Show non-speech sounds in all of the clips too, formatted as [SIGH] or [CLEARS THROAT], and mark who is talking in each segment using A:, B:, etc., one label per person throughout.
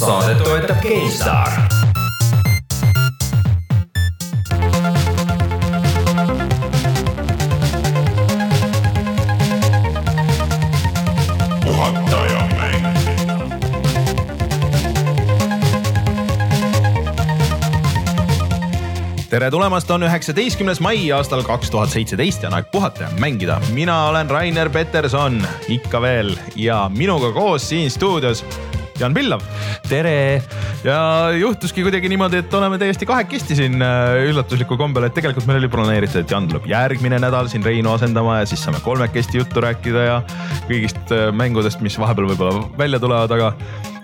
A: saadet toetab GameStar.
B: tere tulemast, on üheksateistkümnes mai aastal kaks tuhat seitseteist ja on aeg puhata ja mängida. mina olen Rainer Peterson ikka veel ja minuga koos siin stuudios Jan Pillav.
C: Tere,
B: ja juhtuski kuidagi niimoodi, et oleme täiesti kahekesti siin äh, üllatuslikul kombel, et tegelikult meil oli broneeritud, et Jan tuleb järgmine nädal siin Reinu asendama ja siis saame kolmekesti juttu rääkida ja kõigist äh, mängudest, mis vahepeal võib-olla välja tulevad, aga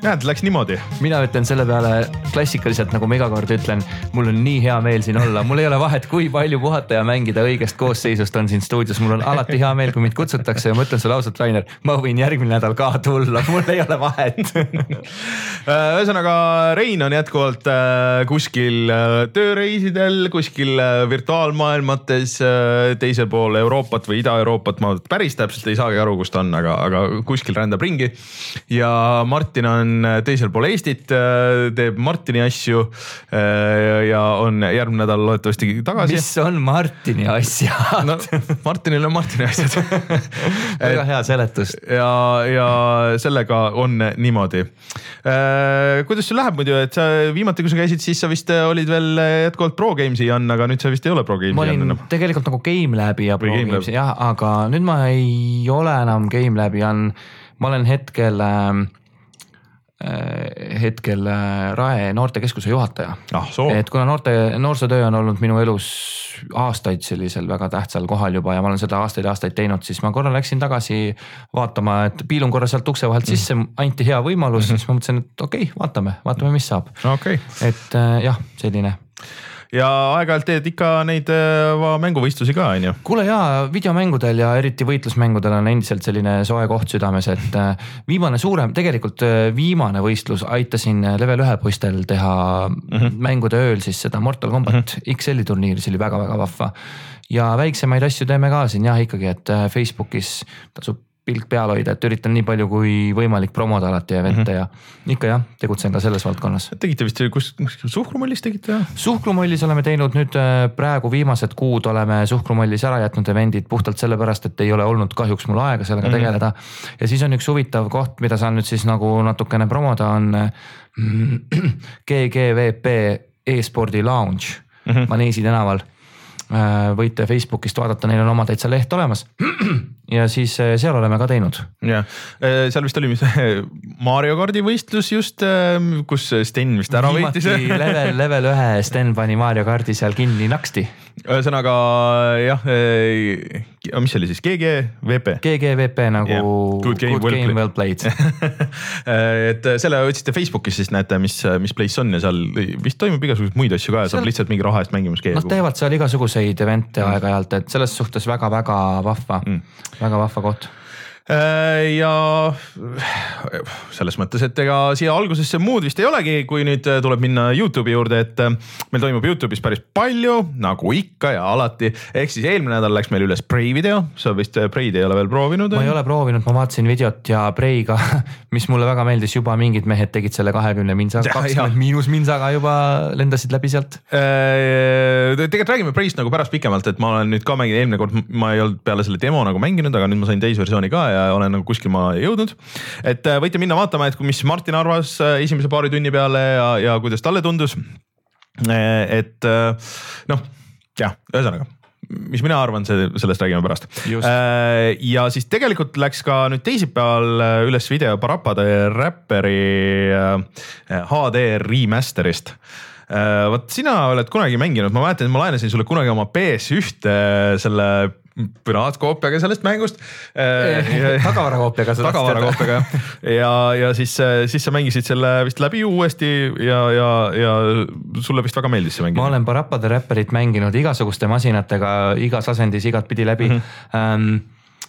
B: näed, läks niimoodi.
C: mina ütlen selle peale klassikaliselt, nagu ma iga kord ütlen, mul on nii hea meel siin olla, mul ei ole vahet, kui palju puhata ja mängida õigest koosseisust on siin stuudios, mul on alati hea meel, kui mind kutsutakse ja ma ütlen sulle ausalt, Rainer, ma võin järgmine nädal ka tulla, mul ei ole vahet. [LAUGHS]
B: Ühesõnaga Rein on jätkuvalt äh, kuskil äh, tööreisidel, kuskil äh, virtuaalmaailmates teisel pool Euroopat või Ida-Euroopat, ma päris täpselt ei saagi aru, kus ta on, aga, aga kuskil rändab ringi. ja Martin on äh, teisel pool Eestit, teeb Martini asju äh, ja on järgmine nädal loodetavasti tagasi.
C: mis on Martini asjad
B: no Martinil on Martini asjad [LAUGHS]
C: väga hea seletus.
B: ja, ja sellega on niimoodi. kuidas sul läheb muidu, et sa viimati, kui sa käisid, siis sa vist olid veel jätkuvalt Pro Games'i Jan, aga nüüd sa vist ei ole Pro Games'i Jan enam.
C: tegelikult nagu GameLabi ja
B: Või
C: Pro. Games'i jah, aga nüüd ma ei ole enam GameLabi, on, ma olen hetkel äh,, hetkel äh, Rae noortekeskuse juhataja
B: ah
C: et kuna noorte, noorsootöö on olnud minu elus aastaid sellisel väga tähtsal kohal juba ja ma olen seda aastaid-aastaid teinud, siis ma korra läksin tagasi vaatama, et piilun korra sealt ukse vahelt sisse, anti hea võimalus, siis ma mõtlesin, et okei okay,, vaatame, vaatame, mis saab.
B: okay..
C: et äh, jah, selline
B: ja aeg-ajalt teed ikka neid äh, mänguvõistlusi ka, on ju?
C: kuule jaa, videomängudel ja eriti võitlusmängudel on endiselt selline soe koht südames, et äh, viimane suurem, tegelikult äh, viimane võistlus aitasin level ühe poistel teha mm -hmm. mängude ööl siis seda Mortal Combat mm -hmm. XL-i turniiri, see oli väga-väga vahva. ja väiksemaid asju teeme ka siin jah, ikkagi, et Facebookis tasub pilk peal hoida, et üritan nii palju kui võimalik promoda alati event'e mm -hmm. ja ikka jah, tegutsen ka selles valdkonnas
B: tegite vist, kus, kus Suhkrumollis tegite või?
C: suhkrumollis oleme teinud nüüd äh, praegu viimased kuud oleme suhkrumollis ära jätnud event'id puhtalt sellepärast, et ei ole olnud kahjuks mul aega sellega mm -hmm. tegeleda. ja siis on üks huvitav koht, mida saan nüüd siis nagu natukene promoda, on äh, [CLEARS THROAT] GGVP e-spordi lounge mm -hmm. Maneesi tänaval. Võite Facebookist vaadata, neil on oma täitsa leht olemas. [CLEARS THROAT] ja siis äh, seal oleme ka teinud
B: jah, seal vist oli mis [LAUGHS] Mario kardi võistlus just, kus Sten vist ära võitis.
C: viimati [LAUGHS] level, level ühe Sten pani Mario kardi seal kinni naksti.
B: ühesõnaga jah, mis see oli siis GGVP?
C: GGVP nagu
B: Jah, good game, well
C: game
B: played.
C: well played. [LAUGHS]
B: et selle otsite Facebookis, siis näete, mis, mis place on ja seal vist toimub igasuguseid muid asju ka ja saab
C: Seal-
B: lihtsalt mingi raha eest mängimas käia
C: Nad. teevad seal igasuguseid event'e aeg-ajalt, et selles suhtes väga-väga vahva mm., väga vahva koht.
B: Äh, ja selles mõttes, et ega siia algusesse muud vist ei olegi, kui nüüd tuleb minna Youtube'i juurde, et äh, meil toimub Youtube'is päris palju, nagu ikka ja alati. ehk siis eelmine nädal läks meil üle Spray video, sa vist Spray'd ei ole veel proovinud.
C: ma ei ole proovinud, ma vaatasin videot ja Preiga, [LAUGHS] mis mulle väga meeldis, juba mingid mehed tegid selle kahekümne [LAUGHS]
B: ja.
C: kakskümmend miinus minsaga juba lendasid läbi sealt.
B: Äh, tegelikult räägime Preist nagu pärast pikemalt, et ma olen nüüd ka mänginud, eelmine kord ma ei olnud peale selle demo nagu mänginud, aga nüüd ma sain täisversiooni ka ja olen nagu kuskil ma jõudnud. et äh, võite minna vaatama, et mis Martin arvas äh, esimese paari tunni peale ja, ja kuidas talle tundus. et äh, noh, jah, ühesõnaga mis mina arvan, see, sellest räägime pärast ja siis tegelikult läks ka nüüd teisipäeval üles video Parapade räpperi HD remaster'ist. vot sina oled kunagi mänginud, ma mäletan, et ma laenasin sulle kunagi oma PS1 selle piraatkoopiaga sellest mängust.
C: tagavarakoopiaga.
B: tagavarakoopiaga ja, ja siis, siis sa mängisid selle vist läbi uuesti ja, ja, ja sulle vist väga meeldis see mäng.
C: ma olen Parapade räpperit mänginud igasuguste masinatega igas asendis igatpidi läbi mm. -hmm. Ähm,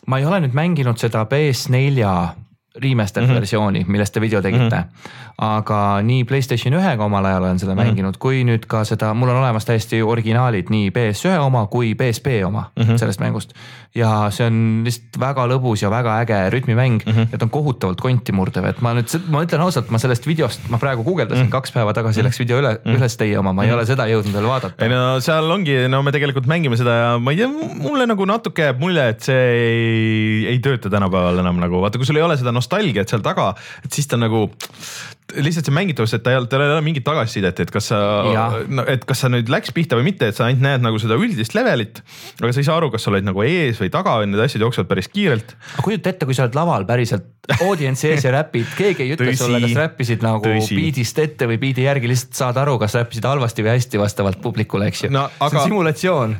C: ma ei ole nüüd mänginud seda PS4 remastered mm -hmm. versiooni, millest te video tegite mm. -hmm. aga nii Playstation ühega omal ajal olen seda mm -hmm. mänginud, kui nüüd ka seda, mul on olemas täiesti originaalid, nii PS1 oma kui PSP oma mm -hmm. sellest mängust. ja see on lihtsalt väga lõbus ja väga äge rütmimäng mm, -hmm. et on kohutavalt konti murdev, et ma nüüd, ma ütlen ausalt, ma sellest videost, ma praegu guugeldasin mm -hmm. kaks päeva tagasi läks video üle mm, -hmm. üles teie oma, ma ei mm -hmm. ole seda jõudnud veel vaadata.
B: ei no seal ongi, no me tegelikult mängime seda ja ma ei tea, mulle nagu natuke jääb mulje, et see ei, ei tööta tänapäeval enam nagu vaata, kui sul ei ole seda nostalgiat seal taga, et siis ta nagu lihtsalt see mängitavus, et ta ei ole, tal ei ole mingit tagasisidet, et kas sa, no, et kas sa nüüd läks pihta või mitte, et sa ainult näed nagu seda üldist levelit. aga sa ei saa aru, kas sa oled nagu ees või taga või need asjad jooksevad päris kiirelt.
C: aga kujuta ette, kui sa oled laval päriselt audientsi ees ja räpid, keegi ei ütle tõsi, sulle, kas räppisid nagu tõsi. beat'ist ette või beat'i järgi, lihtsalt saad aru, kas räppisid halvasti või hästi vastavalt publikule, eks ju no,. See on simulatsioon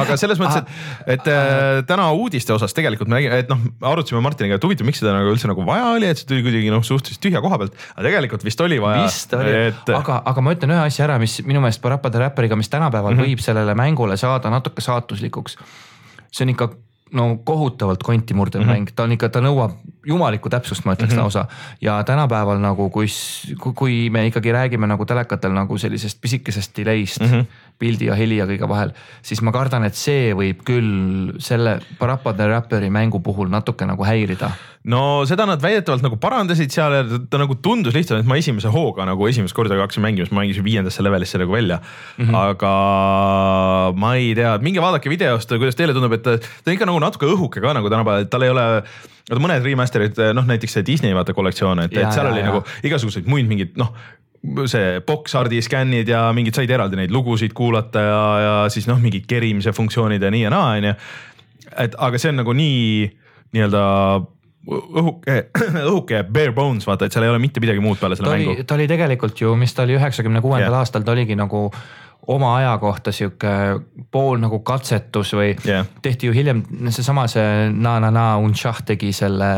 B: aga selles mõttes, et, et äh, täna uudiste osas tegelikult me, et noh, arutasime Martiniga, et huvitav, miks seda nagu üldse nagu vaja oli, et see tuli kuidagi noh, suhteliselt tühja koha pealt, aga tegelikult vist oli vaja.
C: vist oli et..., aga, aga ma ütlen ühe asja ära, mis minu meelest Parappa the Rapperiga, mis tänapäeval mm -hmm. võib sellele mängule saada natuke saatuslikuks. see on ikka no kohutavalt konti murdev mm -hmm. mäng, ta on ikka, ta nõuab jumalikku täpsust, ma ütleks mm -hmm. lausa. ja tänapäeval nagu, kui, kui me ikkagi räägime nagu telekatel nagu sellisest pisikesest delay'st mm. -hmm pildi ja heli ja kõige vahel, siis ma kardan, et see võib küll selle Parappa the Rapperi mängu puhul natuke nagu häirida
B: no seda nad väidetavalt nagu parandasid seal ja ta, ta nagu tundus lihtsalt, et ma esimese hooga nagu esimest korda hakkasin mängima, siis ma mängisin viiendasse levelisse nagu välja mm. -hmm. aga ma ei tea, minge vaadake videost, kuidas teile tundub, et ta, ta on ikka nagu natuke õhuke ka nagu tänapäeval, et tal ei ole vaata mõned remaster'id, noh näiteks see Disney vaata kollektsioon, et, et seal ja, oli ja. nagu igasuguseid muid mingeid noh see box art'i skännid ja mingid said eraldi neid lugusid kuulata ja, ja siis noh, mingid kerimise funktsioonid ja nii ja naa, onju. et aga see on nagu nii nii-öelda õhuke, [CLEARS THROAT] õhuke bare bones, vaata, et seal ei ole mitte midagi muud peale selle
C: ta
B: mängu.
C: ta oli tegelikult ju, mis ta oli üheksakümne kuuendal aastal, ta oligi nagu oma aja kohta sihuke pool nagu katsetus või yeah. tehti ju hiljem seesama see Na Na Na Unchah tegi selle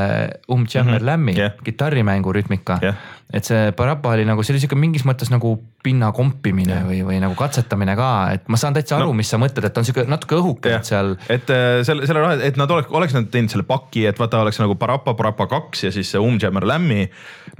C: Um Jammer mm -hmm. Lämmi yeah. kitarrimängu rütmika yeah et see Parappa oli nagu, see oli sihuke mingis mõttes nagu pinna kompimine ja. või, või nagu katsetamine ka, et ma saan täitsa aru no., mis sa mõtled, et on sihuke natuke õhuke, et seal.
B: et äh, selle, selle raha, et nad oleks, oleks nad teinud selle paki, et vaata, oleks nagu Parappa, Parappa kaks ja siis see Umjammer Lämmi.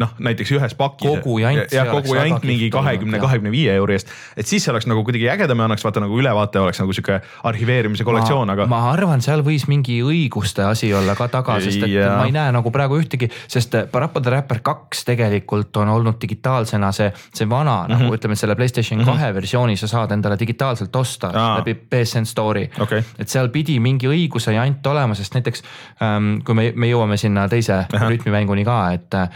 B: noh, näiteks ühes pakis.
C: kogu jant.
B: jah, kogu jant mingi kahekümne, kahekümne viie euri eest. et siis see oleks nagu kuidagi ägedam ja annaks vaata nagu ülevaate, oleks nagu sihuke arhiveerimise kollektsioon, aga.
C: ma arvan, seal võis mingi õiguste asi olla ka taga, sest et ja. ma ei näe nagu praegu ühtegi, sest Parappa the Rapper kaks tegelikult on olnud digitaalsena see, see vana mm -hmm. nagu ütleme, selle Playstation kahe mm -hmm. versiooni sa saad endale digitaalselt osta Aa. läbi PSN Store'i
B: okay..
C: et seal pidi mingi õiguse jant olema, sest näiteks ähm, kui me, me jõuame sinna teise Aha. rütmimänguni ka, et äh,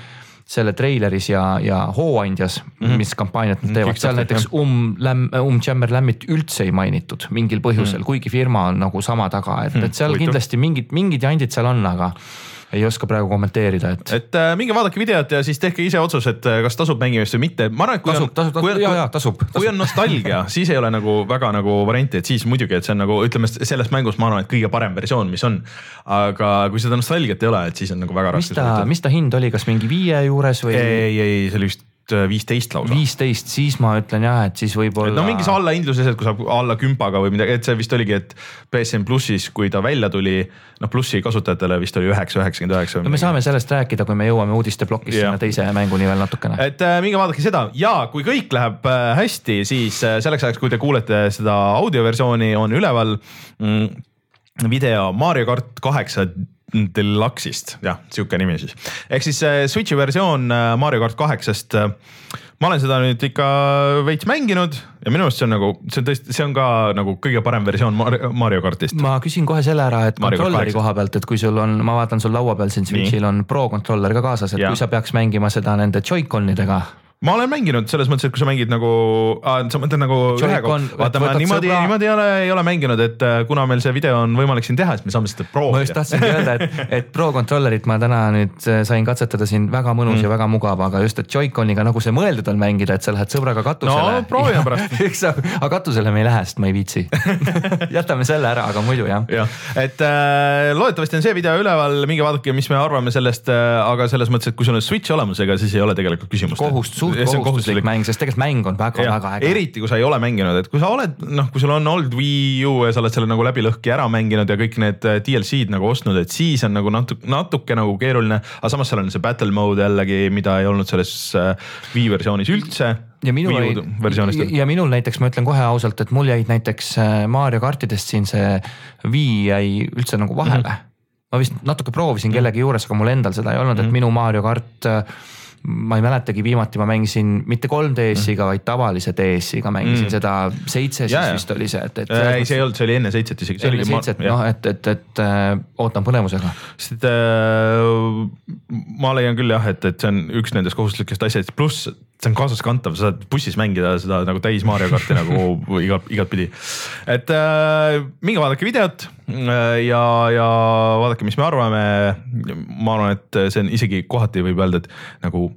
C: selle treileris ja, ja Hooandjas mm, -hmm. mis kampaaniat nad teevad, seal näiteks Um Lämm, Um Jammer Lämmit üldse ei mainitud mingil põhjusel mm, -hmm. kuigi firma on nagu sama taga, et, et seal Huvitav. kindlasti mingid, mingid jandid seal on, aga ei oska praegu kommenteerida, et.
B: et äh, minge vaadake videot ja siis tehke ise otsus, et äh, kas tasub mängimist või mitte. ma arvan, et kui
C: tasub, on, tasub, tasub, ja, ja tasub,
B: kui on nostalgia, [LAUGHS] siis ei ole nagu väga nagu varianti, et siis muidugi, et see on nagu ütleme sellest mängust, ma arvan, et kõige parem versioon, mis on. aga kui seda nostalgiat ei ole, et siis on nagu väga raske.
C: mis ta, mis ta hind oli, kas mingi viie juures või?
B: ei, ei, see oli vist viisteist lausa.
C: viisteist, siis ma ütlen jah, et siis võib-olla.
B: no mingis allahindluses, et kui saab alla kümpaga või midagi, et see vist oligi, et PSN plussis, kui ta välja tuli, noh plussi kasutajatele vist oli üheksa, üheksakümmend üheksa.
C: no me saame sellest rääkida, kui me jõuame uudisteplokis sinna teise mänguni veel natukene.
B: et äh, minge vaadake seda ja kui kõik läheb äh, hästi, siis äh, selleks ajaks, kui te kuulete seda audioversiooni, on üleval mm, video Mario kart kaheksa Deluxe'ist, jah, sihuke nimi siis. ehk siis Switch'i versioon äh, Mario kart kaheksast. Äh, ma olen seda nüüd ikka veits mänginud ja minu arust see on nagu, see on tõesti, see on ka nagu kõige parem versioon Mario kartist.
C: ma küsin kohe selle ära, et Mario kontrolleri koha pealt, et kui sul on, ma vaatan sul laua peal siin Switch'il on Pro kontroller ka kaasas, et ja. kui sa peaks mängima seda nende Joy-Conidega
B: ma olen mänginud selles mõttes, et kui sa mängid nagu, sa mõtled nagu ühe koha, vaata ma niimoodi, niimoodi ei ole, ei ole mänginud, et äh, kuna meil see video on võimalik siin teha, siis me saame seda proovida.
C: ma just tahtsingi öelda, et, et Pro controller'it ma täna nüüd äh, sain katsetada siin väga mõnus mm. ja väga mugav, aga just, et Joy-Coniga nagu see mõeldud on mängida, et sa lähed sõbraga katusele.
B: no proovime pärast [LAUGHS]
C: eks aga katusele me ei lähe, sest ma ei viitsi [LAUGHS] jätame selle ära, aga muidu jah.
B: jah, et äh, loodetavasti on see video üleval, minge vaadake, mis me arvame sellest äh,, aga selles mõttes, et kui sul on Switch olemas, ega siis ei ole tegelikult küsimust.
C: kohustust suht
B: On
C: kohustuslik mäng, sest tegelikult mäng on väga-väga äge.
B: eriti kui sa ei ole mänginud, et kui sa oled noh, kui sul on olnud Wii U ja sa oled selle nagu läbi lõhki ära mänginud ja kõik need äh, DLC-d nagu ostnud, et siis on nagu natuke, natuke nagu keeruline, aga samas seal on see battle mode jällegi, mida ei olnud selles äh, Wii versioonis üldse.
C: ja minul oli ja, minul näiteks ma ütlen kohe ausalt, et mul jäid näiteks äh, Mario kartidest siin see Wii jäi üldse nagu vahele mm. -hmm. ma vist natuke proovisin kellegi juures, aga mul endal seda ei olnud, et minu Mario kart ma ei mäletagi, viimati ma mängisin mitte 3DS-iga, vaid tavalise DS-iga mängisin mm. seda seitse, siis
B: jaa.
C: vist oli see, et, et.
B: ei, see ei olnud, see oli enne seitset isegi.
C: enne seitset, noh, et, et, et äh, ootan põnevusega.
B: sest äh, ma leian küll jah, et, et see on üks nendest kohustuslikest asjadest, pluss see on kaasaskantav, sa saad bussis mängida seda nagu täis Mario karti nagu [LAUGHS] igat, igatpidi. et äh, minge vaadake videot äh, ja, ja vaadake, mis me arvame. ma arvan, et see on isegi kohati võib öelda, et nagu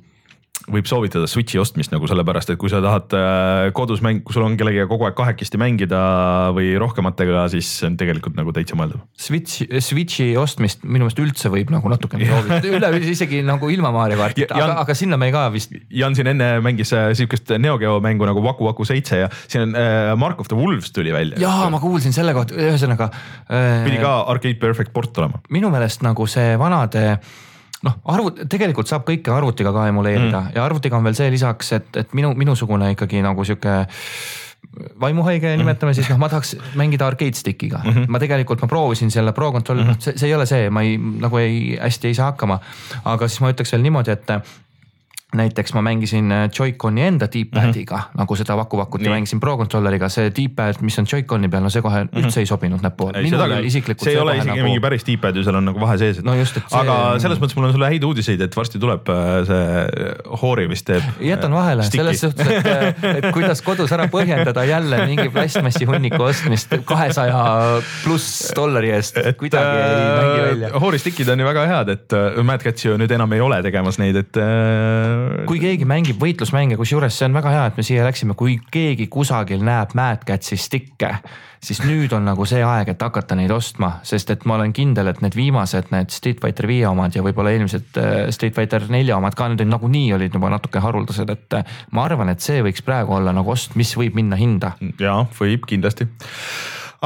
B: võib soovitada Switch'i ostmist nagu sellepärast, et kui sa tahad äh, kodus mäng, kui sul on kellegagi kogu aeg kahekesti mängida või rohkematega, siis see on tegelikult nagu täitsa mõeldav.
C: Switch, Switch'i ostmist minu meelest üldse võib nagu natukene [LAUGHS] soovitada, üleüldse isegi nagu ilma Mario kartita,
B: Ja-
C: aga aga sinna me ka vist
B: Jan siin enne mängis äh, sihukest Neo Geo mängu nagu Waku Waku seitse ja siin on äh, Mark of the Wolves tuli välja.
C: jaa, ma kuulsin selle kohta, ühesõnaga äh,
B: pidi ka Arcade Perfect port olema.
C: minu meelest nagu see vanade noh, arvut-, tegelikult saab kõike arvutiga ka emuleerida mm. ja arvutiga on veel see lisaks, et, et minu, minusugune ikkagi nagu sihuke vaimuhaige nimetame siis noh, ma tahaks mängida arcade stick'iga mm, -hmm. ma tegelikult ma proovisin selle Pro Controlli mm, -hmm. noh, see, see ei ole see, ma ei nagu ei hästi ei saa hakkama. aga siis ma ütleks veel niimoodi, et näiteks ma mängisin äh, Joy-Coni enda D-pad'iga mm -hmm. nagu seda Vaku Vakut ja mängisin Pro Controlleriga, see D-pad, mis on Joy-Coni peal, no see kohe mm -hmm. üldse ei sobinud näppupoole.
B: ei, seda küll, see ei ole isegi nagu... mingi päris D-pad ju, seal on nagu vahe sees, et
C: No just, et see-
B: aga selles mõttes mul on sulle häid uudiseid, et varsti tuleb äh, see Hori vist teeb. [LAUGHS]
C: jätan vahele selles suhtes, et, et kuidas kodus ära põhjendada jälle mingi plastmassi hunniku ostmist kahesaja pluss dollari eest, kuidagi ei mängi välja.
B: Hori stick'id on ju väga head, et äh, Mad Catz ju nüüd enam ei ole tegemas neid, et äh,.
C: Kui keegi mängib võitlusmänge, kusjuures see on väga hea, et me siia läksime, kui keegi kusagil näeb Mad Catsi stikke, siis nüüd on nagu see aeg, et hakata neid ostma, sest et ma olen kindel, et need viimased, need Street Fighter viie omad ja võib-olla eelmised äh, Street Fighter nelja omad ka, need olid nagunii olid juba natuke haruldased, et äh, ma arvan, et see võiks praegu olla nagu ost, mis võib minna hinda.
B: ja võib kindlasti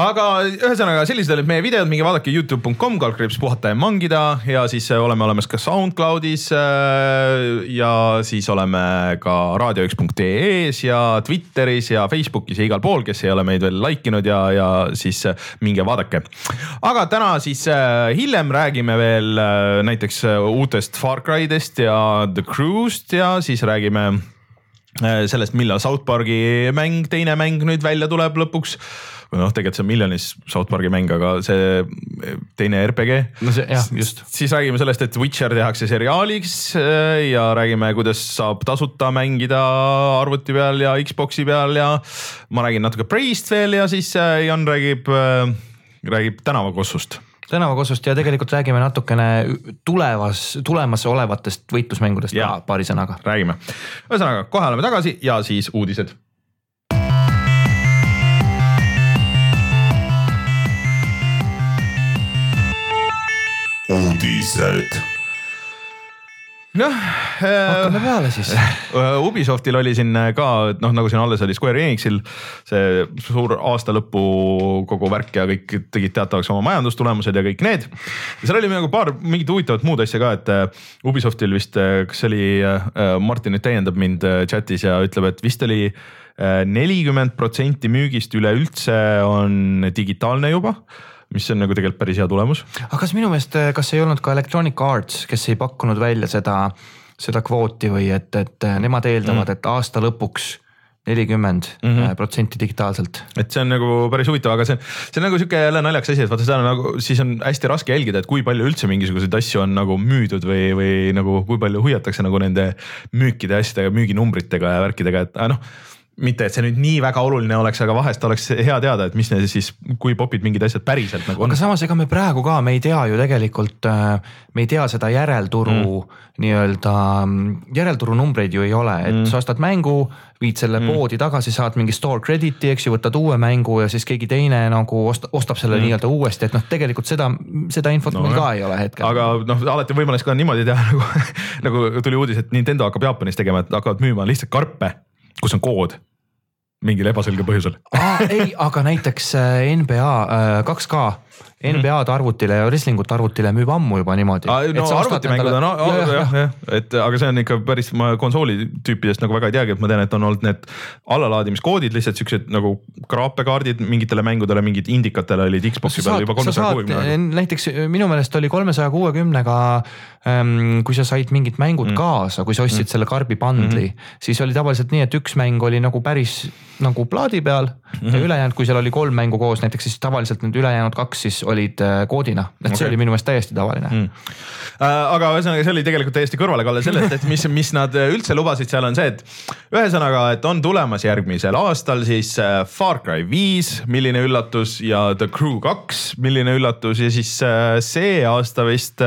B: aga ühesõnaga sellised olid meie videod, minge vaadake Youtube.com, kaldkriips puhata ja mangida ja siis äh, oleme olemas ka SoundCloudis äh, ja siis oleme ka raadio1.ee-s ja Twitteris ja Facebookis ja igal pool, kes ei ole meid veel like inud ja, ja siis äh, minge vaadake. aga täna siis hiljem räägime veel näiteks uutest Far Crydest ja The Crew'st ja siis räägime sellest, millal South Park'i mäng, teine mäng nüüd välja tuleb lõpuks. noh, tegelikult see on miljonis South Park'i mäng, aga see teine RPG.
C: no see jah, just.
B: siis räägime sellest, et Witcher tehakse seriaaliks äh, ja räägime, kuidas saab tasuta mängida arvuti peal ja Xbox'i peal ja ma räägin natuke Preist veel ja siis äh, Jan räägib, räägib tänavakossust
C: tänavakossust ja tegelikult räägime natukene tulevas, tulemas olevatest võitlusmängudest ka paari sõnaga.
B: räägime. ühesõnaga, kohe oleme tagasi ja siis uudised
A: uudised.
B: noh
C: hakkame peale siis.
B: Uh, Ubisoftil oli siin ka, et noh, nagu siin alles oli Square Enixil see suur aasta lõpu kogu värk ja kõik tegid teatavaks oma majandustulemused ja kõik need. ja seal oli nagu paar mingit huvitavat muud asja ka, et äh, Ubisoftil vist, kas oli, Martin nüüd täiendab mind äh, chat'is ja ütleb, et vist oli nelikümmend protsenti müügist üleüldse on digitaalne juba mis on nagu tegelikult päris hea tulemus.
C: aga kas minu meelest, kas ei olnud ka Electronic Arts, kes ei pakkunud välja seda, seda kvooti või et, et nemad eeldavad mm., et aasta lõpuks nelikümmend protsenti digitaalselt.
B: et see on nagu päris huvitav, aga see on, see on nagu sihuke jälle naljakas asi, et vaata seda nagu siis on hästi raske jälgida, et kui palju üldse mingisuguseid asju on nagu müüdud või, või nagu kui palju hoiatakse nagu nende müükide asjadega, müüginumbritega ja värkidega, et noh mitte, et see nüüd nii väga oluline oleks, aga vahest oleks hea teada, et mis need siis, kui popid mingid asjad päriselt nagu on.
C: aga samas, ega me praegu ka, me ei tea ju tegelikult, me ei tea seda järelturu mm. nii-öelda, järelturu numbreid ju ei ole, et mm. sa ostad mängu, viid selle mm. poodi tagasi, saad mingi store credit'i, eks ju, võtad uue mängu ja siis keegi teine nagu osta, ostab selle mm. nii-öelda uuesti, et noh, tegelikult seda, seda infot no, meil ka ei ole hetkel.
B: aga noh, alati võimalus ka niimoodi teha [LAUGHS] nagu, nagu tuli uudis, et Nintendo hakkab Jaapanis tegema, et hakkavad müüma lihtsalt karpe, kus on kood mingil ebaselgel põhjusel.
C: Ei, aga näiteks äh, NBA 2K äh, NBA-d arvutile ja wrestling'ut arvutile müüb ammu juba niimoodi.
B: no arvutimängud on jah, jah, jah, et aga see on ikka päris, ma konsooli tüüpidest nagu väga ei teagi, et ma tean, et on olnud need allalaadimiskoodid lihtsalt siuksed nagu kraapekaardid mingitele mängudele, mingid indikatele olid Xbox'i peal juba kolmesaja kuuekümnega.
C: näiteks minu meelest oli kolmesaja kuuekümnega, ähm, kui sa said mingid mängud mm. kaasa, kui sa ostsid mm. selle karbi bundle'i mm, -hmm. siis oli tavaliselt nii, et üks mäng oli nagu päris nagu plaadi peal mm -hmm. ja mhm. ülejäänud, kui seal oli kolm mängu koos näiteks, siis tavaliselt need ülejäänud kaks siis olid äh, koodina, et okay. see oli minu meelest täiesti tavaline mm..
B: aga ühesõnaga, see oli tegelikult täiesti kõrvalekalle sellest, et mis, mis nad üldse lubasid seal on see, et ühesõnaga, et on tulemas järgmisel aastal siis äh, Far Cry viis, milline üllatus ja The Crew kaks, milline üllatus ja siis äh, see aasta vist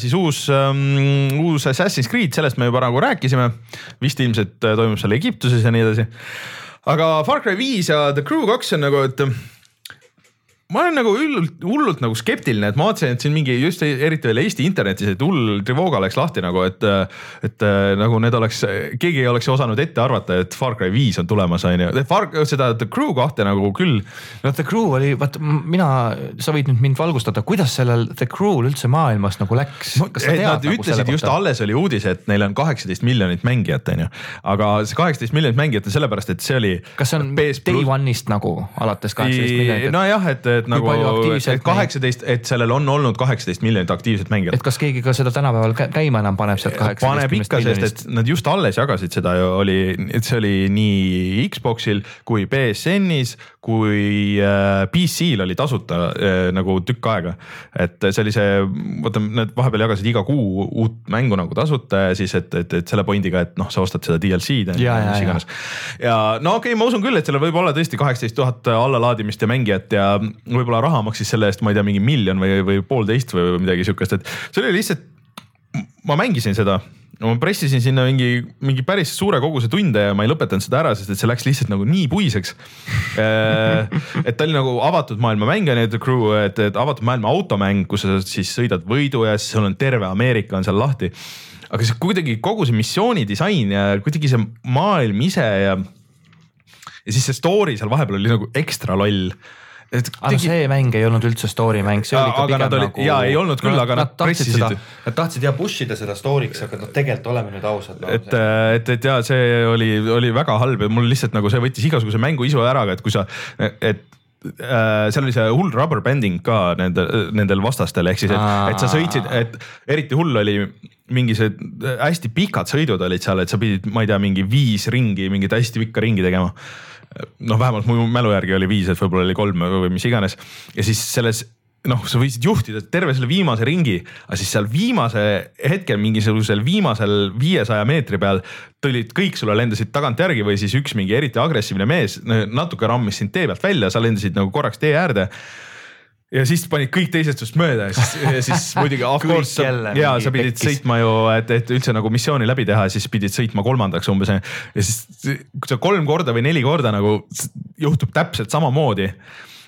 B: siis uus, ähm, uus Assassin's Creed, sellest me juba nagu rääkisime. vist ilmselt toimub seal Egiptuses ja nii edasi aga Far Cry viis ja The Crew kaks on nagu, et ma olen nagu hullult, hullult nagu skeptiline, et ma vaatasin, et siin mingi just eriti veel Eesti internetis, et hull Trivooga läks lahti nagu, et. et nagu need oleks, keegi ei oleks osanud ette arvata, et Far Cry viis on tulemas, on ju, Far, seda The Crew kahte nagu küll.
C: no The Crew oli, vaata mina, sa võid nüüd mind valgustada, kuidas sellel The Crew'l üldse maailmas nagu läks
B: no,? Nad nagu ütlesid just alles oli uudis, et neil on kaheksateist miljonit mängijat, on ju, aga see kaheksateist miljonit mängijat on sellepärast, et see oli.
C: kas see on day one'ist nagu alates kaheksateist miljonit?
B: nojah, et et nagu kaheksateist, et sellel on olnud kaheksateist miljonit aktiivset mängijat.
C: et kas keegi ka seda tänapäeval käima enam paneb sealt kaheksateist
B: paneb ikka, sest et nad just alles jagasid seda ju oli, et see oli nii Xbox'il kui BSN-is kui äh, PC-l oli tasuta äh, nagu tükk aega. et see oli see, vaata nad vahepeal jagasid iga kuu uut mängu nagu tasuta ja siis, et, et, et selle point'iga, et noh, sa ostad seda DLC-d.
C: ja, ja, ja,
B: ja no okei okay,, ma usun küll, et seal võib olla tõesti kaheksateist tuhat allalaadimist ja mängijat ja võib-olla raha maksis selle eest, ma ei tea, mingi miljon või, või poolteist või midagi sihukest, et see oli lihtsalt, ma mängisin seda no ma pressisin sinna mingi, mingi päris suure koguse tunde ja ma ei lõpetanud seda ära, sest et see läks lihtsalt nagu nii puiseks. Äh, et ta oli nagu avatud maailma mäng on ju, The Crew, et, et avatud maailma automäng, kus sa siis sõidad võidu ja siis sul on terve Ameerika on seal lahti. aga see kuidagi kogu see missiooni disain ja kuidagi see maailm ise ja. ja siis see story seal vahepeal oli nagu ekstra loll
C: et aga tegi... see mäng ei olnud üldse story mäng, see oli ikka pigem
B: oli, nagu. ja ei olnud küll, aga nad, nad pressisid.
C: Nad tahtsid jah push ida seda story'ks, aga noh, tegelikult oleme nüüd ausad
B: no,. et, et, et ja see oli, oli väga halb ja mul lihtsalt nagu see võttis igasuguse mängu isu ära, et kui sa, et äh, seal oli see hull rubber banding ka nendel, nendel vastastel, ehk siis, et, et sa sõitsid, et eriti hull oli mingi see hästi pikad sõidud olid seal, et sa pidid, ma ei tea, mingi viis ringi, mingit hästi pikka ringi tegema noh, vähemalt mu mälu järgi oli viis, et võib-olla oli kolm või mis iganes. Ja siis selles noh, sa võisid juhtida terve selle viimase ringi, aga siis seal viimase hetkel mingisugusel viimasel viiesaja meetri peal tulid kõik sulle lendasid tagantjärgi või siis üks mingi eriti agressiivne mees natuke rammis sind tee pealt välja, sa lendasid nagu korraks tee äärde ja siis panid kõik teised sinust mööda ja siis, ja siis [LAUGHS] muidugi of course sa, ja sa pidid pekkis. sõitma ju, et, et üldse nagu missiooni läbi teha, siis pidid sõitma kolmandaks umbes. ja siis, kui sa kolm korda või neli korda nagu juhtub täpselt samamoodi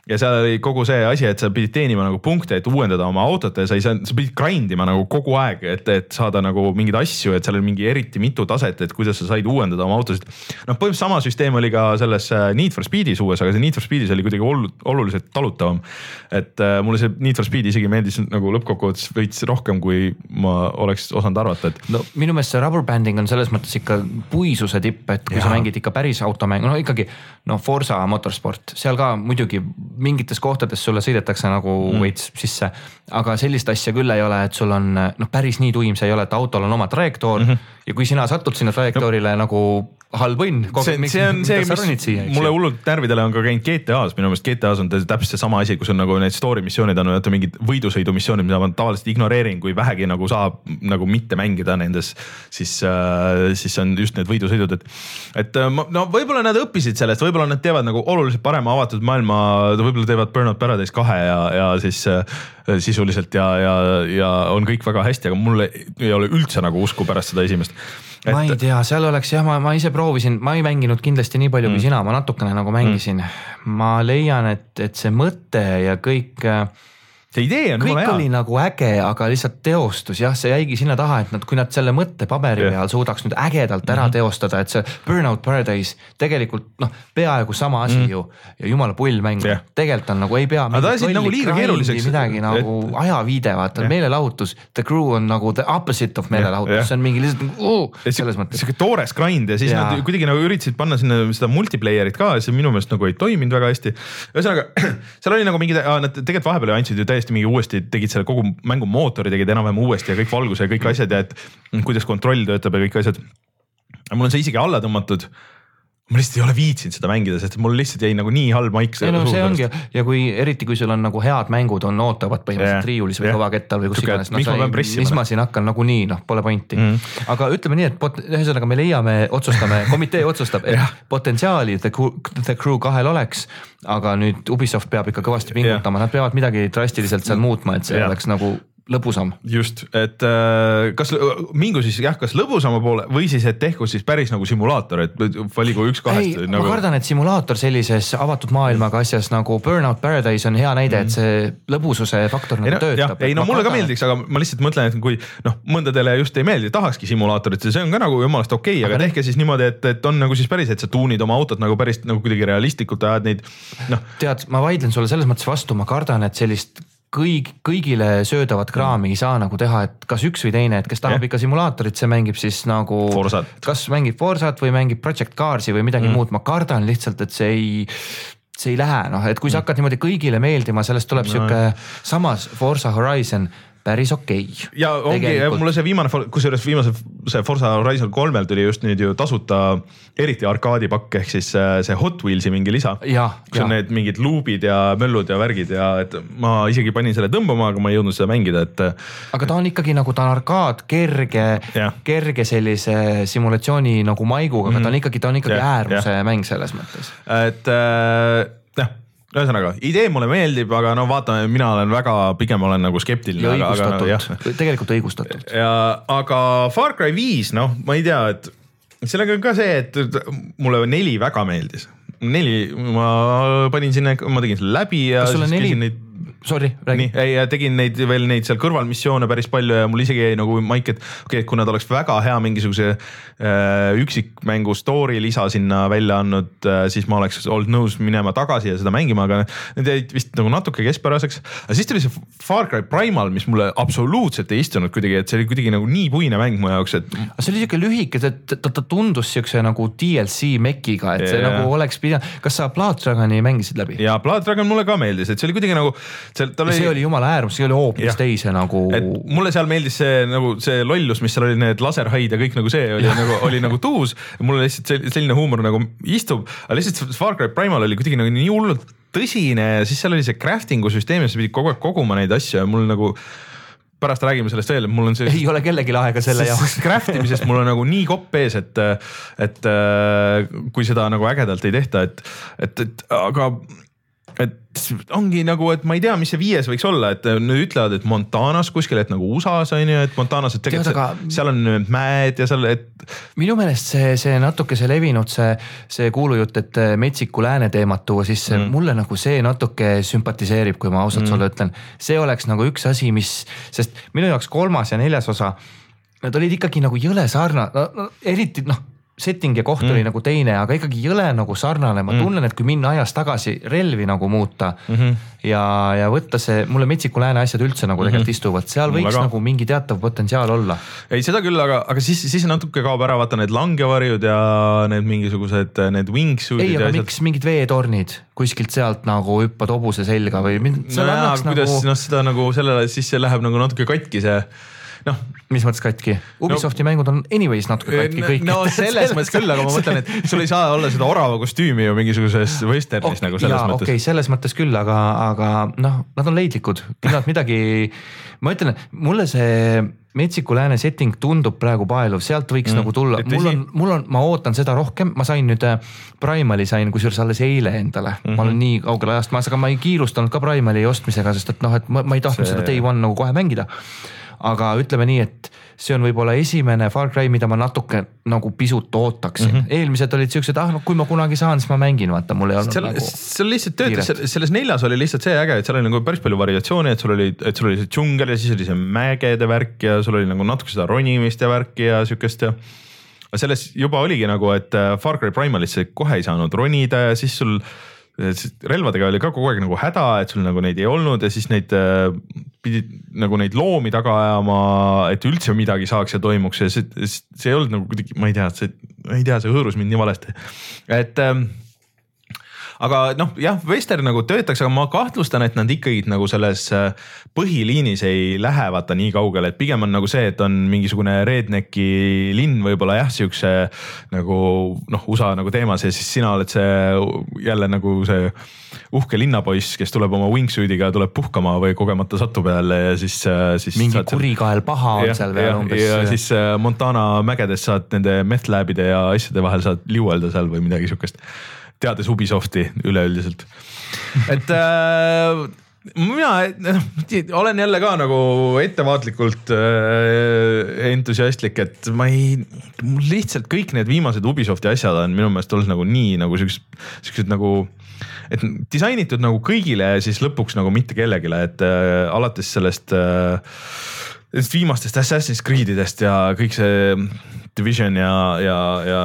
B: ja seal oli kogu see asi, et sa pidid teenima nagu punkte, et uuendada oma autot ja sa ei saa, sa pidid grind ima nagu kogu aeg, et, et saada nagu mingeid asju, et seal oli mingi eriti mitu taset, et kuidas sa said uuendada oma autosid. noh, põhimõtteliselt sama süsteem oli ka selles äh, Need for Speedis uues, aga see Need for Speedis oli kuidagi oluliselt talutavam. et äh, mulle see Need for Speed isegi meeldis nagu lõppkokkuvõttes veits rohkem, kui ma oleks osanud arvata, et.
C: no minu meelest see rubber banding on selles mõttes ikka puisuse tipp, et kui ja. sa mängid ikka päris automängu, no ikkagi noh, Forsa motorsport, seal ka muidugi mingites kohtades sulle sõidetakse nagu mm. veits sisse. aga sellist asja küll ei ole, et sul on noh, päris nii tuim see ei ole, et autol on oma trajektoor mm. -hmm. ja kui sina satud sinna trajektoorile no. nagu halb õnn.
B: see, see on see, mis mulle hullult närvidele on ka käinud GTA-s, minu meelest GTA-s on täpselt seesama asi, kus on nagu need story missioonid on vaata mingid võidusõidumissioonid, mida ma tavaliselt ignoreerin, kui vähegi nagu saab nagu mitte mängida nendes, siis äh,, siis on just need võidusõidud, et. et äh, no võib-olla nad õppisid sellest, võib-olla nad teevad nagu oluliselt parema avatud maailma, võib-olla teevad Burnout Paradise kahe ja, ja siis äh, sisuliselt ja, ja, ja on kõik väga hästi, aga mul ei ole üldse nagu usku pärast seda esimest.
C: ma ei tea, seal oleks jah, ma, ma ise proovisin, ma ei mänginud kindlasti nii palju mm. kui sina, ma natukene nagu mängisin mm.. ma leian, et, et see mõte ja kõik,
B: see idee on
C: kõik oli
B: hea.
C: nagu äge, aga lihtsalt teostus jah, see jäigi sinna taha, et nad, kui nad selle mõtte paberi
B: Jah.
C: peal suudaks nüüd ägedalt ära teostada, et see Burnout Paradise tegelikult noh, peaaegu sama asi mm. ju ja jumala pull mäng
B: Jah.
C: tegelikult on nagu ei pea.
B: Aga ta ajasid nagu liiga keeruliseks,
C: midagi nagu
B: et-
C: ajaviide, vaata
B: Jah.
C: meelelahutus, The Crew on nagu the opposite of meelelahutus, see on mingi lihtsalt uh, selles mõttes.
B: sihuke toores grind ja siis.
C: Jaa.
B: nad kuidagi nagu üritasid panna sinna seda multiplayer'it ka see minu meelest nagu ei toiminud väga hästi. ühesõnaga [CLEARS THROAT] seal oli nagu mingid, nad tegelikult vahepeal andsid ju täiesti mingi uuesti, tegid selle kogu mängu mootori tegid enam-vähem uuesti ja kõik valguse ja kõik asjad ja et kuidas kontroll töötab ja kõik asjad. mul on see isegi alla tõmmatud ma lihtsalt ei ole viitsinud seda mängida, sest mul lihtsalt jäi nagu nii halb maik.
C: ei no see ongi ja kui eriti, kui sul on nagu head mängud on ootavad põhimõtteliselt riiulis või
B: jah.
C: kõvakettal või kus iganes
B: ma pean pressima,
C: mis ma siin hakkan nagunii noh, pole pointi mm.. aga ütleme nii, et pot- ühesõnaga me leiame, otsustame, komitee otsustab, et potentsiaali The Crew, The Crew kahel oleks. aga nüüd Ubisoft peab ikka kõvasti pingutama, nad peavad midagi drastiliselt seal muutma, et see
B: Jah.
C: oleks nagu lõbusam.
B: just, et äh, kas mingu siis jah, kas lõbusama poole või siis, et tehku siis päris nagu simulaator, et valigu üks
C: ei
B: kahest,
C: nagu...,
B: nagu
C: ma kardan, et simulaator sellises avatud maailmaga asjas nagu Burnout Paradise on hea näide, et see lõbususe faktor
B: ei
C: nagu
B: no jah
C: töötab.,
B: ei no mulle ka
C: kardan, et-
B: meeldiks, aga ma lihtsalt mõtlen, et kui noh, mõndadele just ei meeldi, tahakski simulaatorit, see on ka nagu jumalast okei okay,, aga tehke siis niimoodi, et, et on nagu siis päris, et sa tuunid oma autot nagu päris nagu kuidagi realistlikult ajad neid noh,
C: tead, ma vaidlen sulle selles mõttes vastu, ma kardan, et sellist kõik, kõigile söödavat kraami ei saa nagu teha, et kas üks või teine, et kes tahab
B: Jah.
C: ikka simulaatorit, see mängib siis nagu. Kas mängib Forsat või mängib Project Cars'i või midagi mm. muud, ma kardan lihtsalt, et see ei see ei lähe, noh, et kui sa hakkad niimoodi kõigile meeldima, sellest tuleb no. sihuke, samas Forsa Horizon päris okei okay..
B: ja ongi mulle see viimane, kusjuures viimase see Forsa Horizon kolmel tuli just nüüd ju tasuta eriti arkaadipakk ehk siis äh, see Hot Wheelsi mingi lisa.
C: jah,
B: kus on
C: jah,
B: need mingid luubid ja möllud ja värgid ja et ma isegi panin selle tõmbama, aga ma ei jõudnud seda mängida, et
C: aga ta on ikkagi nagu ta on arkaad, kerge
B: Jah.,
C: kerge sellise simulatsiooni nagu maiguga, aga ta on ikkagi, ta on ikkagi
B: Jah,
C: äärmuse mäng selles mõttes
B: et äh, noh, ühesõnaga idee mulle meeldib, aga no vaatame, mina olen väga, pigem olen nagu skeptiline.
C: ja õigustatult, tegelikult õigustatult.
B: ja aga Far Cry viis, noh, ma ei tea, et sellega on ka see, et mulle neli väga meeldis. neli, ma panin sinna, ma tegin selle läbi ja.
C: kas sulle neli
B: Neid...,
C: sorry, räägi
B: ei tegin neid veel neid seal kõrvalmissioone päris palju ja mul isegi jäi nagu maik, et okei okay,, et kui nad oleks väga hea mingisuguse äh, üksikmängu story lisa sinna välja andnud äh,, siis ma oleks olnud nõus minema tagasi ja seda mängima, aga need jäid vist nagu natuke keskpäraseks. aga siis tuli see Far Cry Primal, mis mulle absoluutselt ei istunud kuidagi, et see oli kuidagi nagu nii puine mäng mu jaoks, et
C: see oli siuke lühike, ta, ta, ta tundus siukse nagu DLC mekiga, et see
B: Jaa.
C: nagu oleks pidanud, kas sa Blood Dragoni mängisid läbi?
B: ja Blood Dragon mulle ka meeldis, et see oli kuidagi nagu seal tal
C: see oli jumala äärmus, see oli hoopis teise nagu.
B: mulle seal meeldis see nagu see lollus, mis seal oli, need laserhaid ja kõik nagu see oli nagu, oli nagu tuus. mulle lihtsalt sel- selline huumor nagu istub, aga lihtsalt Far Cry Primal oli kuidagi nagu nii hullult tõsine ja siis seal oli see crafting'u süsteem ja sa pidid kogu aeg koguma neid asju ja mul nagu pärast räägime sellest veel, mul on see
C: ei ole kellelgi aega selle jaoks.
B: craft imisest mul on nagu nii kopp ees, et, et äh, kui seda nagu ägedalt ei tehta, et, et, et aga et ongi nagu, et ma ei tea, mis see viies võiks olla, et nüüd ütlevad, et Montanas kuskil, et nagu USA-s on ju, et Montanas, et tegelikult
C: Tead, aga-
B: seal on mäed ja seal, et
C: minu meelest see, see natuke see levinud, see, see kuulujutt, et metsiku lääne teemat tuua sisse mm., mulle nagu see natuke sümpatiseerib, kui ma ausalt mm. sulle ütlen. see oleks nagu üks asi, mis, sest minu jaoks kolmas ja neljas osa, nad olid ikkagi nagu jõle sarna- no,, no, eriti noh setting ja koht mm. oli nagu teine, aga ikkagi jõle nagu sarnane, ma mm. tunnen, et kui minna ajas tagasi relvi nagu muuta mm. -hmm. ja, ja võtta see, mulle Metsiku lääne asjad üldse nagu tegelikult mm -hmm. istuvad, seal
B: Mulle
C: võiks
B: ka.
C: nagu mingi teatav potentsiaal olla
B: ei seda küll, aga, aga siis, siis natuke kaob ära vaata need langevarjud ja need mingisugused need wingsuit'id
C: ei, aga
B: asjad.
C: miks mingid veetornid kuskilt sealt nagu hüppad hobuse selga või
B: nojah, kuidas
C: nagu
B: noh, seda nagu sellele, siis see läheb nagu natuke katki see noh
C: mis mõttes katki? Ubisofti no, mängud on anyways natuke katki kõik.
B: no [LAUGHS] selles mõttes küll, aga ma mõtlen, et sul ei saa olla seda orava kostüümi ju mingisuguses [LAUGHS] vesternis
C: oh,
B: nagu selles
C: jaa,
B: mõttes.
C: okei okay,, selles mõttes küll, aga, aga noh, nad on leidlikud, kui nad midagi, ma ütlen, mulle see Metsiku Lääne setting tundub praegu paeluv, sealt võiks mm. nagu tulla, mul on, mul on, ma ootan seda rohkem, ma sain nüüd äh, Primali sain kusjuures alles eile endale mm, -hmm. ma olen mhm. nii kaugel ajast maas, aga ma ei kiirustanud ka Primali ostmisega, sest et noh, et ma, ma ei tahtnud see... seda day one nagu kohe mängida aga ütleme nii, et see on võib-olla esimene Far Cry, mida ma natuke nagu pisut ootaksin mm. -hmm. eelmised olid siuksed, ah no kui ma kunagi saan, siis ma mängin, vaata mul ei olnud
B: seal,
C: nagu.
B: seal lihtsalt töötas, selles neljas oli lihtsalt see äge, et seal oli nagu päris palju variatsiooni, et sul oli, et sul oli see džungel ja siis oli see mägede värk ja sul oli nagu natuke seda ronimist ja värki ja siukest ja selles juba oligi nagu, et äh, Far Cry Primalisse kohe ei saanud ronida ja siis sul relvadega oli ka kogu aeg nagu häda, et sul nagu neid ei olnud ja siis neid äh, pidid nagu neid loomi taga ajama, et üldse midagi saaks ja toimuks. Ja see, see ei olnud nagu kuidagi, ma ei tea, see, ma ei tea, see hõõrus mind nii valesti, et ähm, aga noh, jah, Western nagu töötaks, aga ma kahtlustan, et nad ikkagi nagu selles äh, põhiliinis ei lähe vaata nii kaugele, et pigem on nagu see, et on mingisugune redneck'i linn võib-olla jah, siukse nagu noh, USA nagu teemas ja siis sina oled see jälle nagu see uhke linnapoiss, kes tuleb oma wingsuit'iga, tuleb puhkama või kogemata satub jälle ja siis, äh, siis.
C: mingi kurikael paha on seal veel
B: umbes. ja siis äh, Montana mägedes saad nende meth lab'ide ja asjade vahel saad liuelda seal või midagi siukest teades Ubisofti üleüldiselt, et äh, mina noh, olen jälle ka nagu ettevaatlikult äh, entusiastlik, et ma ei, mul lihtsalt kõik need viimased Ubisofti asjad on minu meelest olnud nagu nii nagu siuksed, siuksed nagu et disainitud nagu kõigile ja siis lõpuks nagu mitte kellelegi, et äh, alates sellest äh, viimastest Assassin's Creed'idest ja kõik see Division ja, ja, ja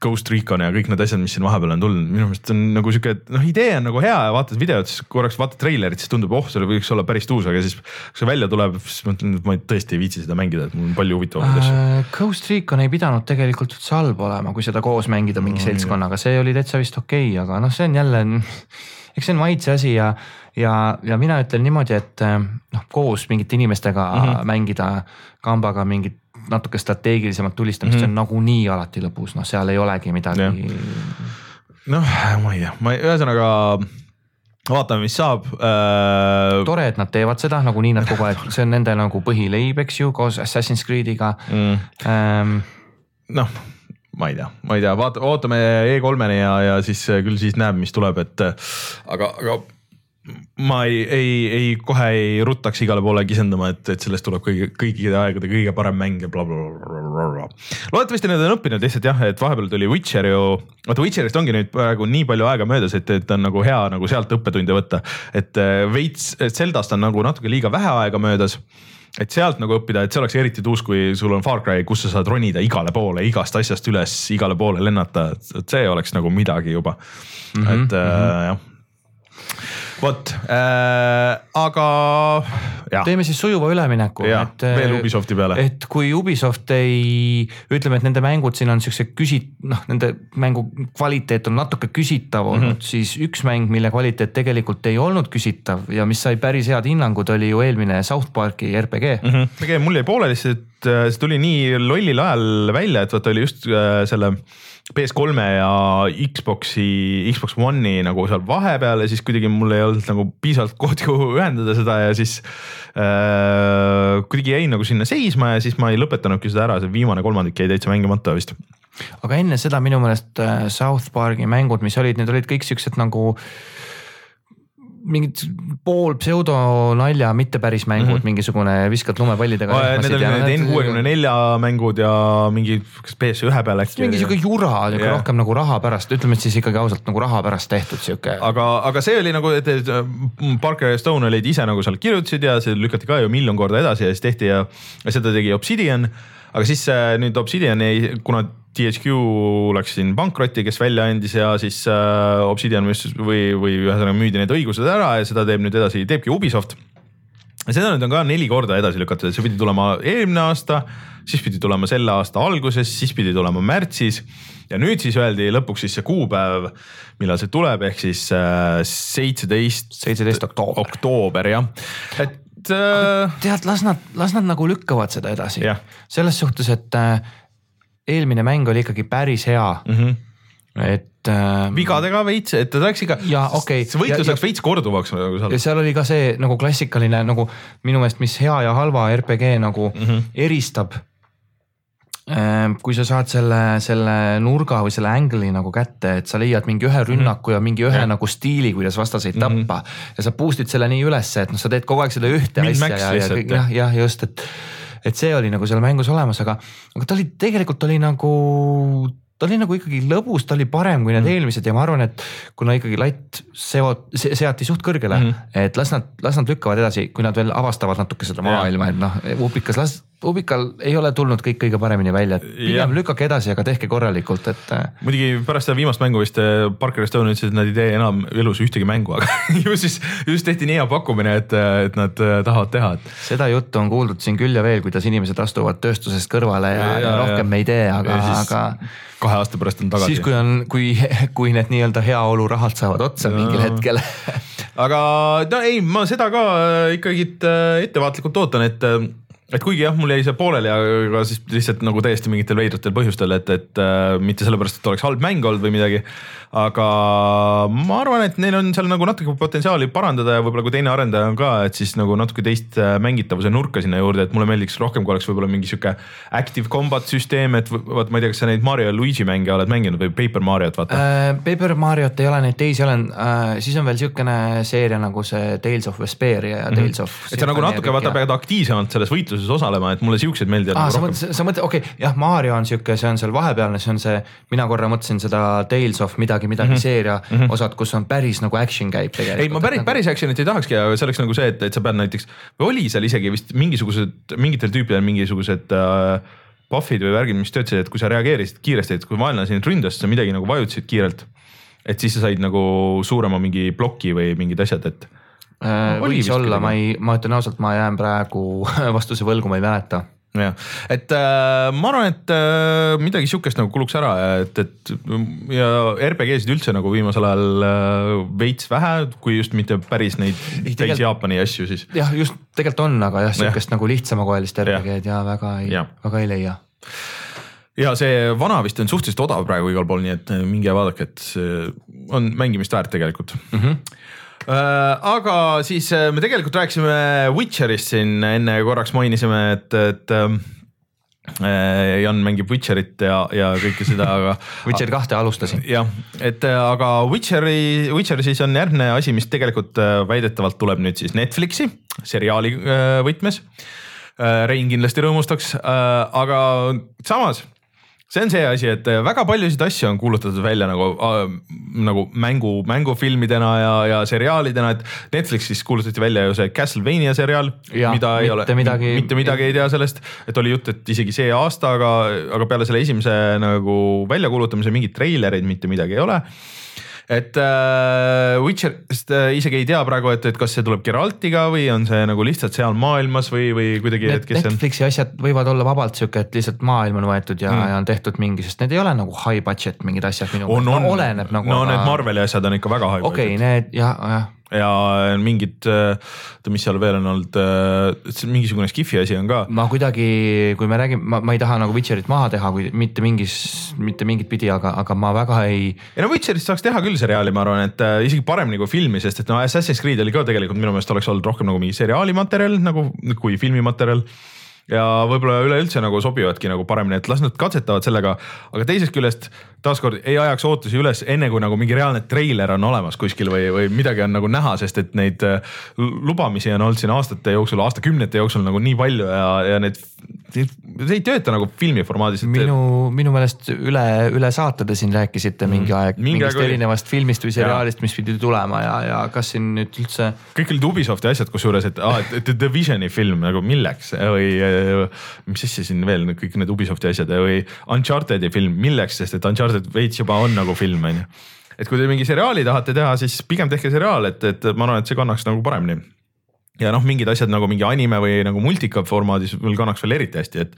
B: Ghost Recon ja kõik need asjad, mis siin vahepeal on tulnud, minu meelest on nagu sihuke, noh, idee on nagu hea ja vaatad videot, siis korraks vaatad treilerit, siis tundub, oh, see võiks olla päris tuus, aga siis kui see välja tuleb, siis mõtlen, et ma tõesti ei viitsi seda mängida, et mul on palju huvitavamaid asju
C: uh,. Ghost Recon ei pidanud tegelikult üldse halb olema, kui seda koos mängida mingi no, seltskonnaga, see oli täitsa vist okei okay,, aga noh, see on jälle, [LAUGHS] eks see on maitse asi ja ja, ja mina ütlen niimoodi, et noh, koos mingite inimestega mm -hmm. mängida kambaga mingit natuke strateegilisemat tulistamist mm, -hmm. see on mhm. nagunii alati lõbus, noh, seal ei olegi midagi.
B: noh, ma ei tea, ma ei, ühesõnaga vaatame, mis saab
C: äh.... tore, et nad teevad seda nagunii nad kogu aeg, see on nende nagu põhileib, eks ju, koos Assassin's Creed'iga mm.. Ähm...
B: noh, ma ei tea, ma ei tea, vaata, ootame E3-ni ja, ja siis küll siis näeb, mis tuleb, et aga, aga ma ei, ei, ei kohe ei ruttaks igale poole kisendama, et, et sellest tuleb kõigi, kõikide aegade kõige parem mäng ja blablabla. loodetavasti nad on õppinud lihtsalt jah, et vahepeal tuli Witcher ju, vaata Witcherist ongi nüüd praegu nii palju aega möödas, et, et on nagu hea nagu sealt õppetunde võtta. et äh, veits, Zeldast on nagu natuke liiga vähe aega möödas et sealt nagu õppida, et see oleks eriti tuus, kui sul on Far Cry, kus sa saad ronida igale poole, igast asjast üles, igale poole lennata, et see oleks nagu midagi juba mm. -hmm, et äh, mm -hmm. jah vot äh,, aga
C: teeme siis sujuva ülemineku.
B: veel äh, Ubisofti peale.
C: et kui Ubisoft ei, ütleme, et nende mängud siin on siukse küsi-, noh, nende mängu kvaliteet on natuke küsitav olnud mm, -hmm. siis üks mäng, mille kvaliteet tegelikult ei olnud küsitav ja mis sai päris head hinnangud, oli ju eelmine South Park'i RPG
B: mm. -hmm. tegelikult mul jäi pooleli, sest äh, see tuli nii lollil ajal välja, et vaata oli just äh, selle PS3 ja Xbox'i, Xbox One'i nagu seal vahepeal ja siis kuidagi mul ei olnud nagu piisavalt [LAUGHS] kohti, kuhu ühendada seda ja siis äh, kuidagi jäin nagu sinna seisma ja siis ma ei lõpetanudki seda ära, see viimane kolmandik jäi täitsa mängimata vist.
C: aga enne seda minu meelest äh, South Park'i mängud, mis olid, need olid kõik siuksed nagu äh, mingid pool pseudonalja, mitte päris mängud mm, -hmm. mingisugune viskad lumepallidega.
B: Need olid need N64 mängud ja mingi, kas PS1 peal äkki.
C: mingi sihuke jura, sihuke yeah. rohkem nagu raha pärast, ütleme, siis ikkagi ausalt nagu raha pärast tehtud sihuke.
B: aga, aga see oli nagu, et Parker ja Stone olid ise nagu seal kirjutasid ja see lükati ka ju miljon korda edasi ja siis tehti ja, ja seda tegi Obsidian. aga siis äh, nüüd Obsidian ei, kuna THQ läks siin pankrotti, kes välja andis ja siis äh, Obsidian müüs või, või ühesõnaga müüdi need õigused ära ja seda teeb nüüd edasi, teebki Ubisoft. ja seda nüüd on ka neli korda edasi lükatud, see pidi tulema eelmine aasta, siis pidi tulema selle aasta alguses, siis pidi tulema märtsis ja nüüd siis öeldi lõpuks siis see kuupäev, millal see tuleb, ehk siis äh, seitseteist.
C: seitseteist oktoober.
B: oktoober jah, et et äh,
C: tead, las nad, las nad nagu lükkavad seda edasi
B: Jah..
C: selles suhtes, et äh, eelmine mäng oli ikkagi päris hea mm,
B: mm -hmm.
C: et äh,.
B: vigadega veits, et ta läks ikka,
C: Jaa, okei.
B: see võitlus
C: Ja- ja-
B: läks veits korduvaks nagu seal
C: ja. seal oli ka see nagu klassikaline nagu minu meelest, mis hea ja halva RPG nagu mm
B: Mhm.
C: -hmm. eristab. kui sa saad selle, selle nurga või selle angle'i nagu kätte, et sa leiad mingi ühe rünnaku ja mingi ühe
B: Mhm. Jah.
C: nagu stiili, kuidas vastaseid tappa ja sa boost'id selle nii ülesse, et noh, sa teed kogu aeg seda ühte
B: Min-max
C: asja ja, ja jah, jah just, et et see oli nagu seal mängus olemas, aga, aga ta oli tegelikult oli nagu ta oli nagu ikkagi lõbus, ta oli parem kui need mm. eelmised ja ma arvan, et kuna ikkagi latt seo-, seati suht kõrgele mm. -hmm. et las nad, las nad lükkavad edasi, kui nad veel avastavad natuke seda maailma, et noh, Ubikas, las, Ubikal ei ole tulnud kõik kõige paremini välja, et pigem lükake edasi, aga tehke korralikult, et äh,
B: muidugi pärast seda viimast mängu vist äh, Parker ja Stone ütlesid, et nad ei tee enam elus ühtegi mängu, aga [LAUGHS] ju siis, ju siis tehti nii hea pakkumine, et, et nad äh, tahavad teha, et
C: seda juttu on kuuldud siin küll ja veel, kuidas inimesed astuvad tööstusest kõrvale ja, ja,
B: Ja-
C: ja
B: ja-
C: rohkem me ei tee, aga
B: ja,
C: aga
B: kahe aasta pärast on tagasi
C: siis, kui on, kui, [LAUGHS] kui need nii-öelda heaolurahad saavad otsa mingil
B: Jaa.
C: hetkel [LAUGHS]
B: aga no ei, ma seda ka äh, ikkagi äh, ettevaatlikult ootan, et et kuigi jah, mul jäi see pooleli, aga siis lihtsalt nagu täiesti mingitel veidratel põhjustel, et, et äh, mitte sellepärast, et oleks halb mäng olnud või midagi. Aga ma arvan, et neil on seal nagu natuke potentsiaali parandada ja võib-olla kui teine arendaja on ka, et siis nagu natuke teist äh, mängitavuse nurka sinna juurde, et mulle meeldiks rohkem, kui oleks võib-olla mingi sihuke active combat süsteem, et v- vaat ma ei tea, kas sa neid Mario ja Luigi mänge oled mänginud või Paper Mario't vaata
C: äh,. Paper Mariot ei ole, neid teisi olen äh,, siis on veel sihukene seeria nagu see Tales of Vesperia ja Tales of.
B: Mhm. et sa nagu natuke vaata pead aktiivsemalt selles võitluses osalema, et mulle siuksed meeldivad
C: aa,
B: nagu
C: sa mõtled, sa mõtled, okei okay,, jah, Mario on sihuke, see on seal vahepealne, see on see, mina korra mõtlesin seda Tales of midagi, midagi mm -hmm. seeria mm -hmm. osad, kus on päris nagu action käib tegelikult.
B: Ei, ma päris, päris action'it ei tahakski, aga see oleks nagu see, et, et sa pead näiteks oli seal isegi vist mingisugused mingitel tüüpidel mingisugused äh, buff'id või värgid, mis töötasid, et kui sa reageerisid kiiresti, et kui vaenlane sind ründas, sa midagi nagu vajutasid kiirelt. et siis sa said nagu suurema mingi ploki või mingid asjad, et
C: äh,.
B: oli
C: võis olla, ma ei, ma ütlen ausalt, ma jään praegu [LAUGHS] vastuse võlgu, ma ei mäleta
B: jah, et äh, ma arvan, et äh, midagi sihukest nagu kuluks ära, et, et ja RPG-sid üldse nagu viimasel ajal äh, veits vähe, kui just mitte päris neid
C: Ei,
B: täis Jaapani asju, siis
C: jah, just tegelikult on, aga jah, sihukest nagu lihtsamakoelist. RPG-d ja väga ei väga ei leia.
B: ja see vana vist on suhteliselt odav praegu igal pool, nii et äh, minge vaadake, et see on mängimist väärt tegelikult mm. -hmm. Aga siis äh, me tegelikult rääkisime Witcherist siin enne korraks mainisime, et, et ähm, äh, Jan mängib Witcherit ja, ja kõike seda, aga [LAUGHS]
C: Witcher kahte alustasin.
B: jah, et äh, aga Witcheri, Witcher siis on järgmine asi, mis tegelikult äh, väidetavalt tuleb nüüd siis Netflixi seriaali äh, võtmes. Rein kindlasti rõõmustaks, aga samas see on see asi, et äh, väga paljusid asju on kuulutatud välja nagu äh,, nagu mängu, mängufilmidena ja, ja seriaalidena, et Netflixis kuulutati välja ju see Castlevania seriaal, mida ei ole
C: mitte, midagi-
B: mitte midagi ei tea sellest, et oli jutt, et isegi see aasta, aga, aga peale selle esimese nagu väljakuulutamise mingeid treilereid mitte midagi ei ole et äh, Witcherist äh, isegi ei tea praegu, et, et kas see tuleb Geraltiga või on see nagu lihtsalt seal maailmas või, või kuidagi, et kes see on.
C: Netflixi asjad võivad olla vabalt sihuke, et lihtsalt maailm on võetud ja mm., ja on tehtud mingi, sest need ei ole nagu high budget mingid asjad minu
B: on
C: no,, oleneb nagu.
B: no aga... need Marveli asjad on ikka väga high
C: okei okay,, need ja, jah,
B: ja mingid, oota, mis seal veel on olnud, mingisugune Skifi asi on ka.
C: ma kuidagi, kui me räägime, ma, ma ei taha nagu Witcherit maha teha, kui mitte mingis, mitte mingit pidi, aga, aga ma väga ei
B: ei no Witcherist saaks teha küll seriaali, ma arvan, et äh, isegi paremini kui filmi, sest et no Assassin's Creed oli ka tegelikult minu meelest oleks olnud rohkem nagu mingi seriaali materjal nagu kui filmimaterjal ja võib-olla üleüldse nagu sobivadki nagu paremini, et las nad katsetavad sellega, aga teisest küljest taaskord ei ajaks ootusi üles enne kui nagu mingi reaalne treiler on olemas kuskil või, või midagi on nagu näha, sest et neid äh, lubamisi on olnud siin aastate jooksul, aastakümnete jooksul nagu nii palju ja, ja need, see ei tööta nagu filmi formaadis.
C: minu, minu meelest üle, üle saate te siin rääkisite mingi aeg
B: Mingi
C: mingist
B: aeg oli.
C: erinevast filmist või seriaalist, mis pidi tulema ja, ja kas siin nüüd üldse
B: kõik olid Ubisofti asjad, kusjuures, et aa, et The Divisioni film nagu milleks või mis asja siin veel, kõik need Ubisofti asjad või Uncharted'i film, milleks, sest et Uncharted veits juba on nagu film on ju. et kui te mingi seriaali tahate teha, siis pigem tehke seriaal, et, et ma arvan, et see kannaks nagu paremini ja noh, mingid asjad nagu mingi anime või nagu multika formaadis veel kannaks veel eriti hästi, et,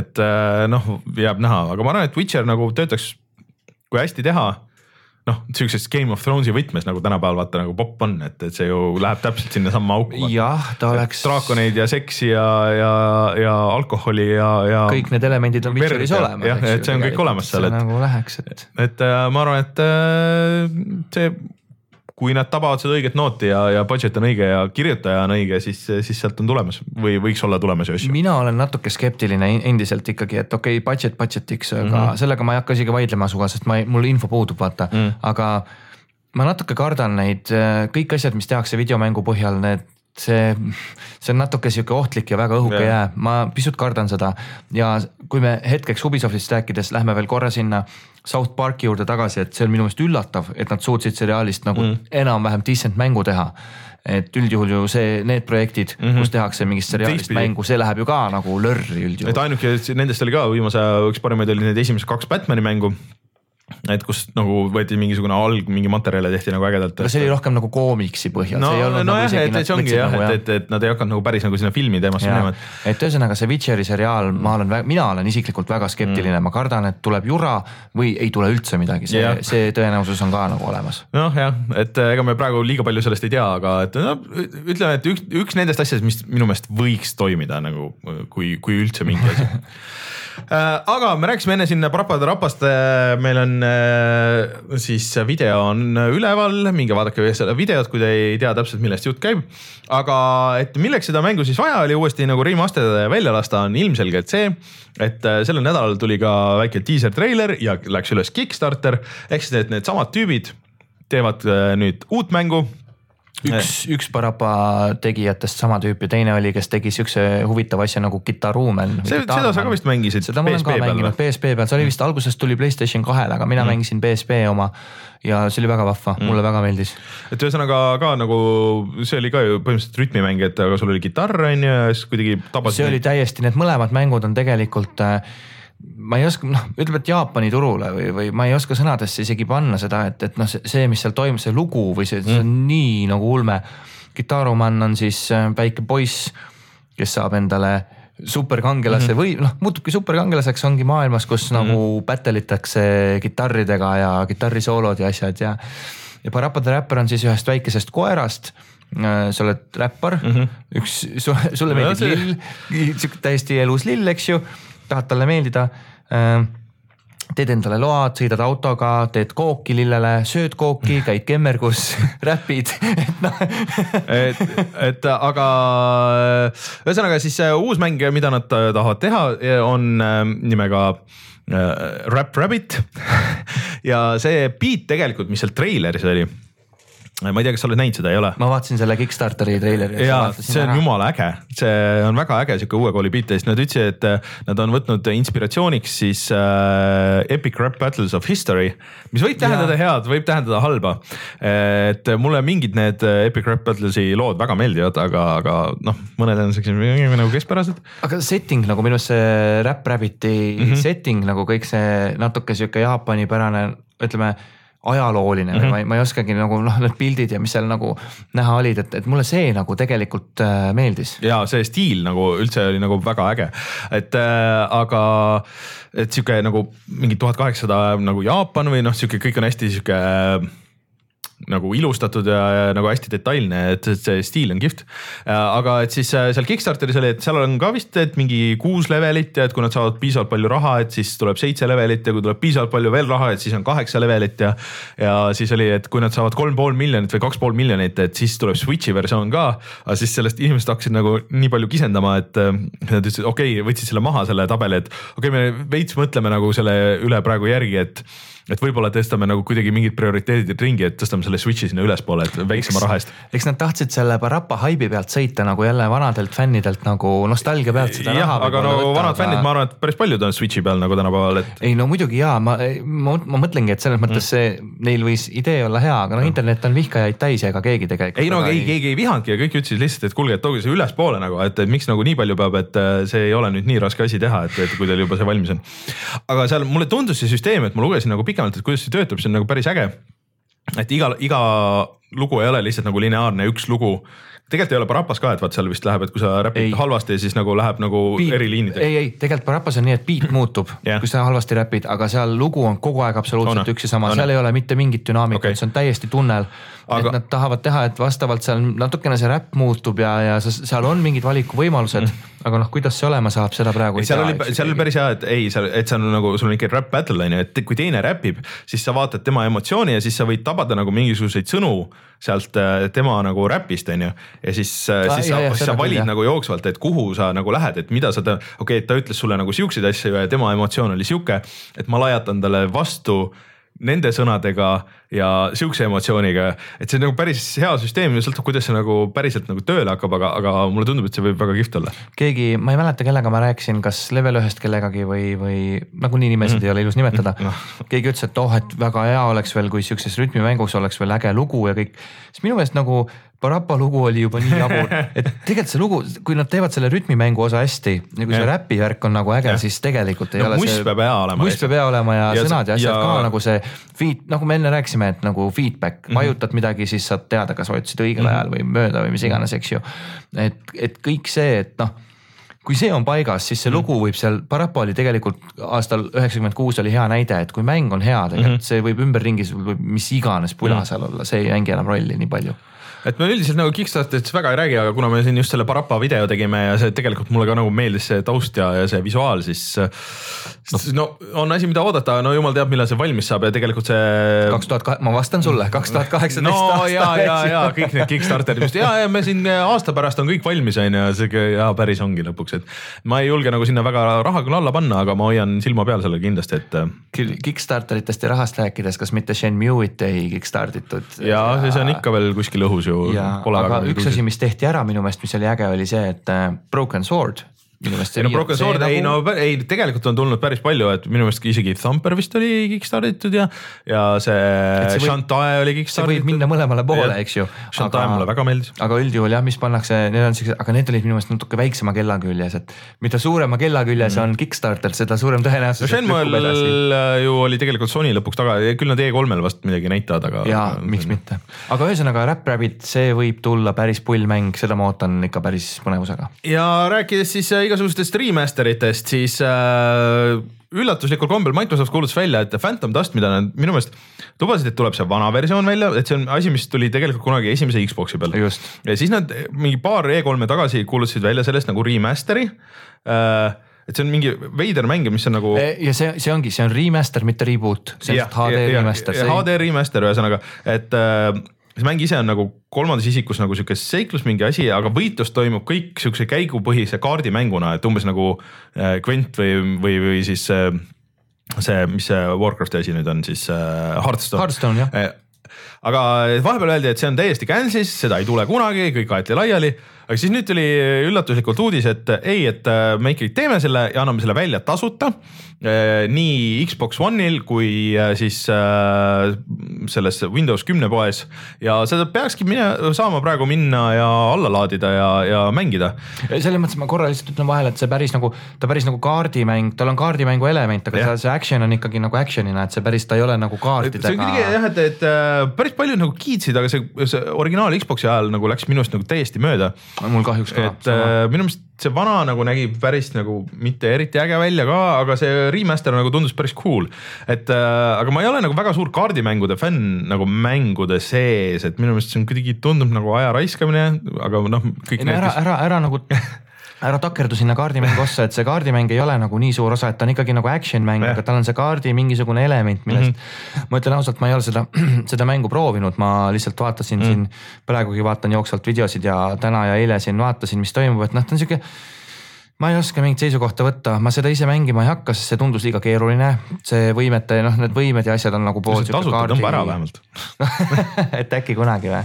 B: et äh, noh, jääb näha, aga ma arvan, et Witcher nagu töötaks, kui hästi teha. noh, siukses Game of Thrones'i võtmes nagu tänapäeval vaata nagu popp on, et, et see ju läheb täpselt sinnasamma auku.
C: jah, ta oleks,
B: draakoneid ja seksi ja, ja, ja alkoholi ja, ja
C: kõik need elemendid on Witcheris olemas.
B: jah, et see on kõik olemas seal, et-
C: nagu läheks, et
B: et äh, ma arvan, et äh, see, kui nad tabavad seda õiget nooti ja, ja budget on õige ja kirjutaja on õige, siis, siis sealt on tulemas või võiks olla tulemas ju asju.
C: mina olen natuke skeptiline en- endiselt ikkagi, et okei okay,, budget budget'iks, aga mm. -hmm. sellega ma ei hakka isegi vaidlema sinuga, sest ma ei, mul info puudub, vaata
B: Mm.
C: mm., aga ma natuke kardan neid kõik asjad, mis tehakse videomängu põhjal, need see, see on natuke sihuke ohtlik ja väga õhuke
B: Jah.
C: jää, ma pisut kardan seda ja kui me hetkeks Ubisoftist rääkides lähme veel korra sinna South Park'i juurde tagasi, et see on minu meelest üllatav, et nad suutsid seriaalist nagu mm. enam-vähem decent mängu teha. et üldjuhul ju see, need projektid mm, -hmm. kus tehakse mingist seriaalist mängu, see läheb ju ka nagu lörri üldjuhul
B: et. ainuke nendest oli ka viimase aja üks parimaid oli need esimesed kaks Batman'i mängu. Et kus nagu võeti mingisugune alg, mingi materjale tehti nagu ägedalt.
C: aga see oli rohkem nagu koomiksi põhjal.
B: no,
C: nagu
B: nojah, et, et see ongi jah, et, et, et nad ei hakanud nagu päris nagu sinna filmi teemasse minema, et
C: ühesõnaga see Witcheri seriaal, ma olen, mina olen isiklikult väga skeptiline mm., ma kardan, et tuleb jura või ei tule üldse midagi, see
B: Jah.
C: see tõenäosus on ka nagu olemas.
B: noh, jah, et ega me praegu liiga palju sellest ei tea, aga et no ütleme, et üks, üks nendest asjadest, mis minu meelest võiks toimida nagu kui, kui üldse mingi asi. [LAUGHS] aga me rääkisime enne siin Parapade rapast, meil on äh, siis video on üleval, minge vaadake seda videot, kui te ei tea täpselt, millest jutt käib. aga et milleks seda mängu siis vaja oli uuesti nagu remasterdada ja välja lasta, on ilmselgelt see, et äh, sellel nädalal tuli ka väike diiser treiler ja läks üles Kickstarter ehk siis et needsamad tüübid teevad äh, nüüd uut mängu
C: üks, üks Parapa tegijatest sama tüüp ja teine oli, kes tegi siukse huvitava asja nagu Guitarumen.
B: see, seda sa ka vist mängisid
C: seda ma olen ka mänginud? PSP peal, see oli vist alguses tuli Playstation kahele, aga mina mm. mängisin PSP oma ja see oli väga vahva mm., mulle väga meeldis.
B: et ühesõnaga ka nagu see oli ka ju põhimõtteliselt rütmimäng, et aga sul oli kitarr on ju ja siis kuidagi tabasid.
C: see oli täiesti, need mõlemad mängud on tegelikult äh, ma ei oska, noh, ütleme, et Jaapani turule või, või ma ei oska sõnadesse isegi panna seda, et, et noh, see, mis seal toimub, see lugu või see, see on nii nagu ulme. Gitaruman on siis äh, väike poiss, kes saab endale superkangelase mm -hmm. või noh, muutubki superkangelaseks, ongi maailmas, kus mm -hmm. nagu battle itakse kitarridega ja kitarrisoolod ja asjad ja. ja Parappa the Rapper on siis ühest väikesest koerast äh, sa oled räppar mm, -hmm. üks, sulle meeldib lill, sihuke täiesti elus lill, eks ju, tahad talle meeldida äh, teed endale load, sõidad autoga, teed kooki lillele, sööd kooki, [LAUGHS] käid kemmergus, [LAUGHS] räpid, et noh. [LAUGHS]
B: et, et aga ühesõnaga siis see uus mäng, mida nad tahavad teha, on äh, nimega äh, Rap Rabbit ja see beat tegelikult, mis seal treileris oli, ma ei tea, kas sa oled näinud seda, ei ole?
C: ma vaatasin selle Kickstarteri treileri.
B: ja see on jumala äge, see on väga äge sihuke uue kooli beat ja siis nad ütlesid, et äh, nad on võtnud inspiratsiooniks siis äh, Epic Rap Battles of History, mis võib tähendada
C: Jaa.
B: head, võib tähendada halba. et mulle mingid need äh, Epic Rap Battles'i lood väga meeldivad, aga, aga noh, mõned on siuksed nagu keskpärased.
C: aga setting nagu minu arust see Rap Rabbiti mm. -hmm. setting nagu kõik see natuke sihuke Jaapani pärane, ütleme ajalooline mm -hmm. või ma ei, ma ei oskagi nagu noh, need pildid ja mis seal nagu näha olid, et, et mulle see nagu tegelikult äh, meeldis.
B: ja see stiil nagu üldse oli nagu väga äge, et äh, aga et sihuke nagu mingi tuhat kaheksasada nagu Jaapan või noh, sihuke kõik on hästi sihuke äh, nagu ilustatud ja, ja nagu hästi detailne, et et see stiil on kihvt. aga et siis äh, seal Kickstarteris oli, et seal on ka vist, et mingi kuus levelit ja et kui nad saavad piisavalt palju raha, et siis tuleb seitse levelit ja kui tuleb piisavalt palju veel raha, et siis on kaheksa levelit ja. ja siis oli, et kui nad saavad kolm pool miljonit või kaks pool miljonit, et siis tuleb Switch'i versioon ka. aga siis sellest inimesed hakkasid nagu nii palju kisendama, et äh, nad ütlesid, okei okay,, võtsid selle maha, selle tabeli, et okei okay,, me veits mõtleme nagu selle üle praegu järgi, et et võib-olla tõstame nagu kuidagi mingid prioriteedid ringi, et tõstame selle Switch'i sinna ülespoole, et väiksema raha eest.
C: eks nad tahtsid selle Parappa haibi pealt sõita nagu jälle vanadelt fännidelt nagu nostalgia pealt seda
B: jah
C: raha,
B: aga no vanad fännid, ma arvan, et päris paljud on Switch'i peal nagu tänapäeval, et
C: ei no muidugi jaa, ma, ma, ma mõtlengi, et selles mõttes see neil võis idee olla hea, aga noh, internet on vihkajaid täis ja ega keegi tegelikult.
B: ei no ei, keegi ei vihanudki ja kõik ütlesid lihtsalt, et kuulge, et tooge see ülespoole nagu, et et miks nagu nii palju peab, et äh, see ei ole nüüd nii raske asi teha, et, et kui teil juba see valmis on. aga seal mulle tundus see süsteem, et ma lugesin nagu pikemalt, et kuidas see töötab, see on nagu päris äge. Et iga, iga lugu ei ole lihtsalt nagu lineaarne üks lugu tegelikult ei ole Parapas ka, et vaat seal vist läheb, et kui sa räpid halvasti, siis nagu läheb nagu eriliinideks.
C: ei, ei tegelikult Parapas on nii, et beat muutub [LAUGHS]
B: Jah.
C: kui sa halvasti räpid, aga seal lugu on kogu aeg absoluutselt
B: on.
C: üks ja sama, seal ei ole mitte mingit dünaamikat okay., see on täiesti tunnel
B: Aga-
C: et nad tahavad teha, et vastavalt seal natukene see räpp muutub ja, ja seal on mingid valikuvõimalused mm., aga noh, kuidas see olema saab, seda praegu ei
B: seal
C: tea.
B: oli, seal oli päris hea, et ei, seal, et see on nagu sul on ikka rap battle on ju, et kui teine räpib, siis sa vaatad tema emotsiooni ja siis sa võid tabada nagu mingisuguseid sõnu sealt äh, tema nagu räpist on ju. ja siis,
C: Ah,
B: siis sa siis sa valid
C: jah.
B: nagu jooksvalt, et kuhu sa nagu lähed, et mida sa ta, okei okay,, et ta ütles sulle nagu siukseid asju ja tema emotsioon oli sihuke, et ma lajatan talle vastu nende sõnadega ja siukse emotsiooniga, et see on nagu päris hea süsteem ja sõltub, kuidas see nagu päriselt nagu tööle hakkab, aga, aga mulle tundub, et see võib väga kihvt olla.
C: keegi, ma ei mäleta, kellega ma rääkisin, kas level ühest kellegagi või, või nagunii nimesid mm. ei ole ilus nimetada mm. [LAUGHS] keegi ütles, et oh, et väga hea oleks veel, kui siukses rütmimängus oleks veel äge lugu ja kõik. siis minu meelest nagu Parapa lugu oli juba nii jabur, [LAUGHS] et tegelikult see lugu, kui nad teevad selle rütmimängu osa hästi ja kui see räpi värk on nagu äge siis tegelikult ei
B: No
C: ole
B: must
C: see.
B: peab hea olema
C: must peab hea olema ja,
B: Ja
C: sõnad ja asjad
B: ja-
C: ka nagu see feed, nagu me enne rääkisime, et nagu feedback mm, -hmm. vajutad midagi, siis saad teada, kas vajutasid õigel mm -hmm. ajal või mööda või mis iganes, eks ju. et, et kõik see, et noh kui see on paigas, siis see lugu võib seal, Parapa oli tegelikult aastal üheksakümmend kuus oli hea näide, et kui mäng on hea, tegelikult mm -hmm. see võib ümberringi, sul võib mis iganes pula seal olla, see ei mängi enam rolli nii palju.
B: Et me üldiselt nagu Kickstarterist väga ei räägi, aga kuna me siin just selle Parapa video tegime ja see tegelikult mulle ka nagu meeldis see taust ja, ja see visuaal, siis no. no on asi, mida oodata, no jumal teab, millal see valmis saab ja tegelikult see
C: kaks tuhat, ma vastan sulle, kaks tuhat kaheksateist
B: no
C: aasta.
B: ja, ja, ja kõik need Kickstarterid just ja, ja me siin aasta pärast on kõik valmis, on ju, sihuke ja päris ongi lõpuks, et ma ei julge nagu sinna väga raha küll alla panna, aga ma hoian silma peal sellel kindlasti, et
C: küll Kickstarteritest ja rahast rääkides, kas mitte Shenmue'it ei kickstart itud?
B: ja see, see on ikka veel kuskil õhus ju.
C: ja, aga üks asi, mis tehti ära minu meelest, mis oli äge, oli see, et äh, Broken Sword minu meelest
B: ei no Sword, ei no pä- ei tegelikult on tulnud päris palju, et minu meelest isegi Thumper vist oli kickstart itud ja, ja
C: see,
B: see Shantae oli
C: see
B: kickstart
C: võib minna mõlemale poole, eks ju.
B: Shantae mulle väga meeldis.
C: aga üldjuhul jah, mis pannakse, need on siuksed, aga need olid minu meelest natuke väiksema kella küljes, et mida suurema kella küljes mm. on Kickstarter, seda suurem tõenäosus.
B: no Shenmue'l ju oli tegelikult Sony lõpuks taga, küll nad E3-l vast midagi näitavad, aga.
C: ja miks. mitte, aga ühesõnaga Rap Rabbit, see võib tulla päris pull mäng, seda ma ootan ikka päris põnevusega.
B: ja rääkides siis äh, igasugustest remaster itest, siis äh, üllatuslikul kombel Microsoft kuulutas välja, et Phantom Dust, mida nad minu meelest lubasid, et tuleb see vana versioon välja, et see on asi, mis tuli tegelikult kunagi esimese Xbox'i peal. ja siis nad mingi paar E3-e tagasi kuulutasid välja sellest nagu remaster'i äh,. et see on mingi veider mäng, mis on nagu.
C: ja see, see ongi, see on remaster, mitte reboot, see on HD remaster.
B: HD remaster ühesõnaga, et äh, see mäng ise on nagu kolmandas isikus nagu sihuke seiklus mingi asi, aga võitlus toimub kõik siukse käigupõhise kaardimänguna, et umbes nagu äh, Gwent või, või, või siis äh, see, mis see Warcrafti asi nüüd on siis äh, Hearthstone.
C: Hearthstone jah,
B: aga vahepeal öeldi, et see on täiesti cancel'is, seda ei tule kunagi, kõik aeti laiali. aga siis nüüd tuli üllatuslikult uudis, et ei, et äh, me ikkagi teeme selle ja anname selle välja tasuta. nii Xbox One'il kui äh, siis äh, selles Windows kümne poes ja seda peakski mine, saama praegu minna ja alla laadida ja, ja mängida.
C: selles mõttes ma korra lihtsalt ütlen vahele, et see päris nagu, ta päris nagu kaardimäng, tal on kaardimängu element, aga
B: Jah.
C: see, action on ikkagi nagu action'ina, et see päris, ta ei ole nagu
B: see on
C: kaartidega
B: kuidagi. jah, et, et äh, päris paljud nagu kiitsid, aga see, see originaal Xbox'i ajal nagu läks minust nagu täiesti mööda
C: mul kahjuks ka.
B: et äh, minu meelest see vana nagu nägi päris nagu mitte eriti äge välja ka, aga see remaster nagu tundus päris cool. et äh, aga ma ei ole nagu väga suur kaardimängude fänn nagu mängude sees, et minu meelest see on kuidagi tundub nagu aja raiskamine, aga noh,
C: ära, ära, ära nagu [LAUGHS] ära takerdu sinna kaardimängu ossa, et see kaardimäng ei ole nagu nii suur osa, et ta on ikkagi nagu action mäng, aga tal on see kaardi mingisugune element, millest mm -hmm. ma ütlen ausalt, ma ei ole seda, [CLEARS THROAT] seda mängu proovinud, ma lihtsalt vaatasin mm -hmm. siin, praegugi vaatan jooksvalt videosid ja täna ja eile siin vaatasin, mis toimub, et noh, ta on sihuke ma ei oska mingit seisukohta võtta, ma seda ise mängima ei hakka, sest see tundus liiga keeruline. see võimete, noh, need võimed ja asjad on nagu pool
B: tasuta tõmba ära vähemalt. [LAUGHS]
C: et äkki kunagi või?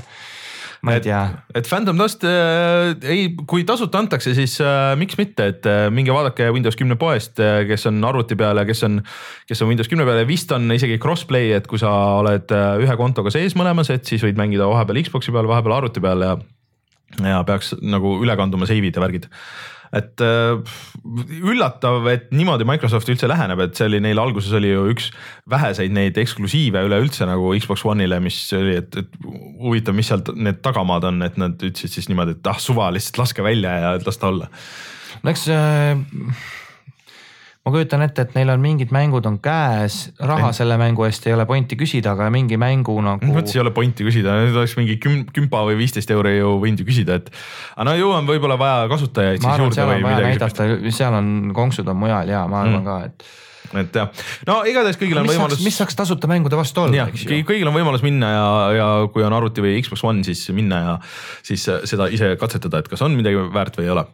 C: Ma ei tea.
B: et Phantom Dust äh, ei, kui tasuta antakse, siis äh, miks mitte, et äh, minge vaadake Windows kümne poest äh,, kes on arvuti peal ja kes on, kes on Windows kümne peal ja vist on isegi crossplay, et kui sa oled äh, ühe kontoga sees mõlemas, et siis võid mängida vahepeal Xbox'i peal, vahepeal arvuti peal ja ja peaks nagu üle kanduma save'id ja värgid et äh, üllatav, et niimoodi Microsoft üldse läheneb, et see oli neil alguses oli ju üks väheseid neid eksklusiive üleüldse nagu Xbox One'ile, mis oli, et, et huvitav, mis sealt need tagamaad on, et nad ütlesid siis niimoodi, et ah suva, lihtsalt laske välja ja las ta olla.
C: no eks äh, ma kujutan ette, et neil on mingid mängud on käes, raha ei. selle mängu eest ei ole pointi küsida, aga mingi mängu nagu.
B: mõttes ei ole pointi küsida, nüüd oleks mingi küm-, kümpa või viisteist euri ju võinud ju küsida, et. aga no ju on võib-olla vaja kasutajaid
C: ma siis arvan, juurde või midagi. näidata, seal on konksud on mujal ja ma arvan mm. ka, et
B: et jah, no igatahes kõigil on
C: mis
B: võimalus.
C: mis saaks tasuta mängude vastu olla,
B: eks ju. kõigil on võimalus minna ja, ja kui on arvuti või Xbox One, siis minna ja siis seda ise katsetada, et kas on midagi väärt või ei ole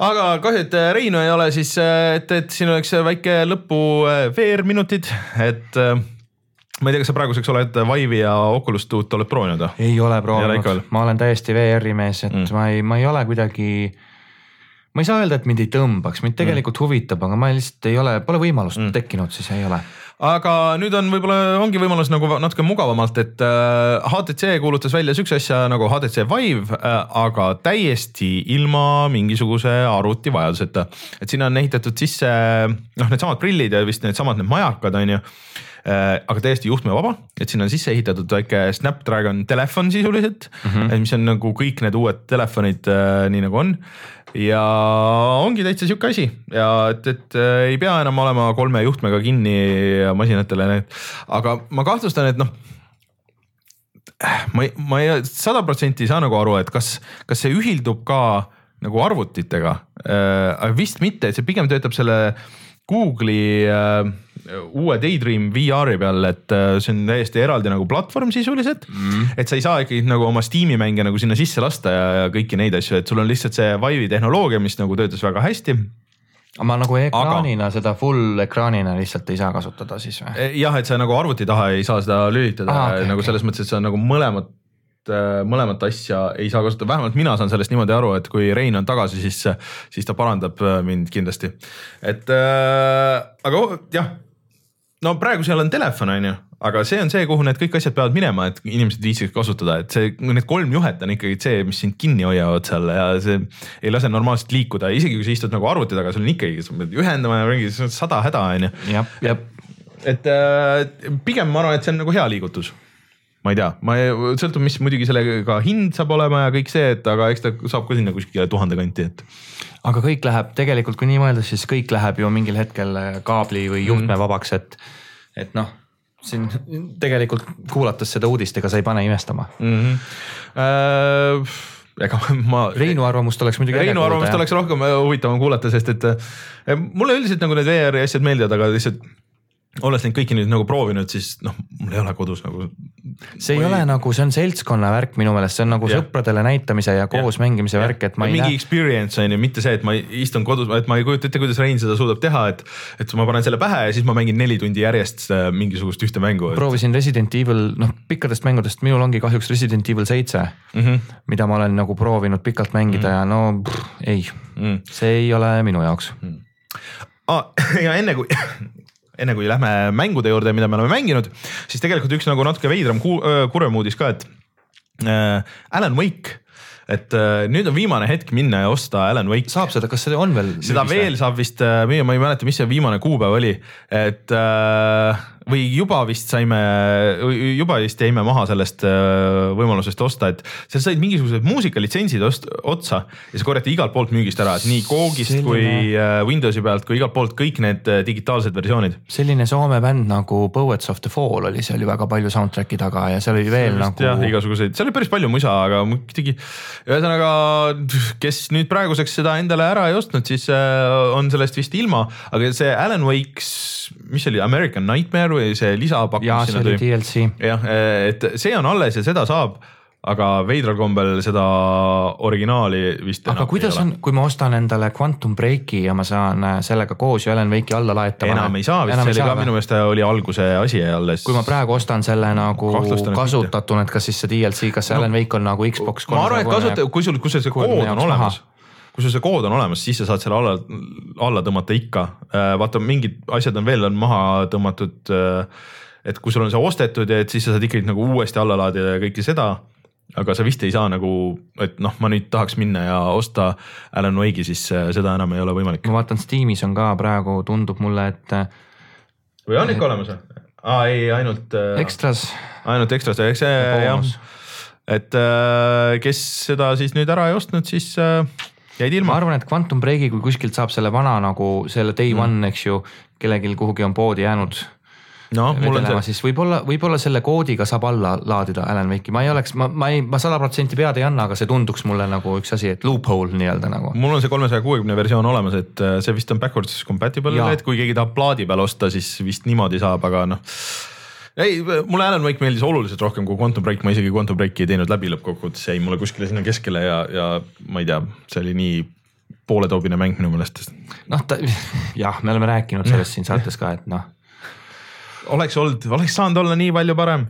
B: aga kahju, et äh, Reinu ei ole, siis äh, et, et siin oleks väike lõpu äh, VR-minutid, et ma ei tea, kas sa praeguseks oled Vive'i ja Oculus Duo't oled proovinud või?
C: ei ole proovinud, ma olen täiesti VR-i mees, et mm. ma ei, ma ei ole kuidagi ma ei saa öelda, et mind ei tõmbaks, mind tegelikult mm. huvitab, aga ma lihtsalt ei ole, pole võimalust mm. tekkinud, siis ei ole
B: aga nüüd on võib-olla ongi võimalus nagu natuke mugavamalt, et HTC äh, kuulutas välja siukse asja nagu HTC Vive, äh, aga täiesti ilma mingisuguse arvutivajaduseta. et sinna on ehitatud sisse noh, needsamad prillid ja vist needsamad need majakad on ju aga täiesti juhtmevaba, et sinna on sisse ehitatud väike Snapdragon telefon sisuliselt mm, -hmm. mis on nagu kõik need uued telefonid nii nagu on ja ongi täitsa sihuke asi ja et, et äh, ei pea enam olema kolme juhtmega kinni masinatele, aga ma kahtlustan, et noh ma ei, ma ei sada protsenti ei saa nagu aru, et kas, kas see ühildub ka nagu arvutitega äh,. vist mitte, et see pigem töötab selle Google'i äh, uue Daydream VR-i peal, et äh, see on täiesti eraldi nagu platvorm sisuliselt mm.. et sa ei saa ikkagi nagu oma Steam'i mänge nagu sinna sisse lasta ja, ja kõiki neid asju, et sul on lihtsalt see Vive'i tehnoloogia, mis nagu töötas väga hästi
C: ma nagu ekraanina aga... seda full ekraanina lihtsalt ei saa kasutada siis või?
B: E, jah, et sa nagu arvuti taha ei saa seda lülitada ah, okay, nagu selles okay. mõttes, et sa nagu mõlemat mõlemat asja ei saa kasutada, vähemalt mina saan sellest niimoodi aru, et kui Rein on tagasi, siis, siis ta parandab äh, mind kindlasti. et äh, aga jah. No praegu seal on telefon, on ju, aga see on see, kuhu need kõik asjad peavad minema, et inimesed viitsiks kasutada, et see, need kolm juhet on ikkagi see, mis sind kinni hoiavad seal ja see ei lase normaalselt liikuda, isegi kui sa istud nagu arvuti taga, sul on ikkagi, sa pead ühendama ja mingi sada häda on ju. et äh, pigem ma arvan, et see on nagu hea liigutus ma ei tea, ma ei, sõltub, mis muidugi sellega hind saab olema ja kõik see, et aga eks ta saab ka sinna kuskile tuhande kanti, et.
C: aga kõik läheb tegelikult, kui nii mõelda, siis kõik läheb ju mingil hetkel kaabli või juhtmevabaks, et, et noh siin tegelikult kuulates seda uudist, ega sa ei pane imestama
B: mm. -hmm. Äh, ega ma.
C: Reinu arvamust oleks muidugi.
B: Reinu arvamust oleks rohkem huvitavam kuulata, sest et äh, mulle üldiselt nagu need VR-i asjad meeldivad, aga lihtsalt olles neid kõiki nüüd nagu proovinud, siis noh, mul ei ole kodus nagu.
C: see ei või... ole nagu, see on seltskonna värk minu meelest, see on nagu ja. sõpradele näitamise ja koos ja. mängimise ja. värk, et ma
B: ei mingi näe. experience on ju, mitte see, et ma istun kodus, et ma ei kujuta ette, kuidas Rein seda suudab teha, et. et ma panen selle pähe ja siis ma mängin neli tundi järjest äh, mingisugust ühte mängu
C: et.... proovisin Resident Evil, noh pikkadest mängudest minul ongi kahjuks Resident Evil seitse mm, -hmm. mida ma olen nagu proovinud pikalt mängida mm -hmm. ja no pff, ei mm, -hmm. see ei ole minu jaoks mm. -hmm.
B: Ah, [LAUGHS] ja enne kui [LAUGHS] enne kui lähme mängude juurde, mida me oleme mänginud, siis tegelikult üks nagu natuke veidram kurvem uudis ka, et äh, Alan Wake et äh, nüüd on viimane hetk minna ja osta Alan Wake.
C: saab seda, kas see on veel?
B: seda veel saab vist äh, ma ei mäleta, mis see viimane kuupäev oli, et äh, või juba vist saime, juba vist jäime maha sellest äh, võimalusest osta, et seal said mingisugused muusikalitsentsid otsa ja see korjati igalt poolt müügist ära, et nii Googist selline... kui äh, Windowsi pealt kui igalt poolt kõik need äh, digitaalsed versioonid.
C: selline Soome bänd nagu Poets of the Fall oli seal ju väga palju soundtrack'i taga ja seal oli veel nagu.
B: jah, igasuguseid, seal oli päris palju musa, aga muidugi ühesõnaga, kes nüüd praeguseks seda endale ära ei ostnud, siis on sellest vist ilma, aga see Alan Wake's, mis see oli, American Nightmare või see lisapakkus.
C: jaa, see oli DLC.
B: jah, et see on alles ja seda saab aga veidral kombel seda originaali vist.
C: aga kuidas on, kui ma ostan endale Quantum Breaki ja ma saan äh, sellega koos ju Alan Wake'i alla laetama?
B: enam ei saa vist, see oli ka minu meelest oli alguse asi alles.
C: kui ma praegu ostan selle nagu kasutatuna, et kas siis see DLC, kas see no, Alan Wake on nagu Xbox.
B: ma arvan, et kasuta, kui sul, kui sul see kood on olemas kui sul see kood on olemas, siis sa saad selle alla, alla tõmmata ikka. Äh, vaata, mingid asjad on veel on maha tõmmatud. Äh, et kui sul on see ostetud ja et siis sa saad ikkagi nagu uuesti alla laadida ja kõike seda. aga sa vist ei saa nagu, et noh, ma nüüd tahaks minna ja osta Alan Wake'i, siis äh, seda enam ei ole võimalik.
C: ma vaatan, Steamis on ka praegu, tundub mulle, et
B: või on ikka olemas või? aa ei, ainult.
C: Extras.
B: ainult Extras, eks see jah, et kes seda siis nüüd ära ei ostnud, siis jäid ilma.
C: ma arvan, et Quantum Breaki, kui kuskilt saab selle vana nagu selle day mm. one, eks ju, kellelgi kuhugi on poodi jäänud
B: no, vedelema,
C: siis võib-olla, võib-olla selle koodiga saab alla laadida Alan Wake'i, ma ei oleks, ma, ma ei, ma sada protsenti pead ei anna, aga see tunduks mulle nagu üks asi, et loophole nii-öelda nagu.
B: mul on see kolmesaja kuuekümne versioon olemas, et äh, see vist on backwards compatible, et kui keegi tahab plaadi peal osta, siis vist niimoodi saab, aga noh ei, mulle Alan Wake meeldis oluliselt rohkem kui Quantum Break, ma isegi Quantum Breaki ei teinud läbi lõppkokkuvõttes, jäi mulle kuskile sinna keskele ja, ja ma ei tea, see oli nii pooletoobine mäng minu meelest.
C: noh, ta jah, me oleme rääkinud sellest siin saates ka, et noh.
B: Oleks olnud, oleks saanud olla nii palju parem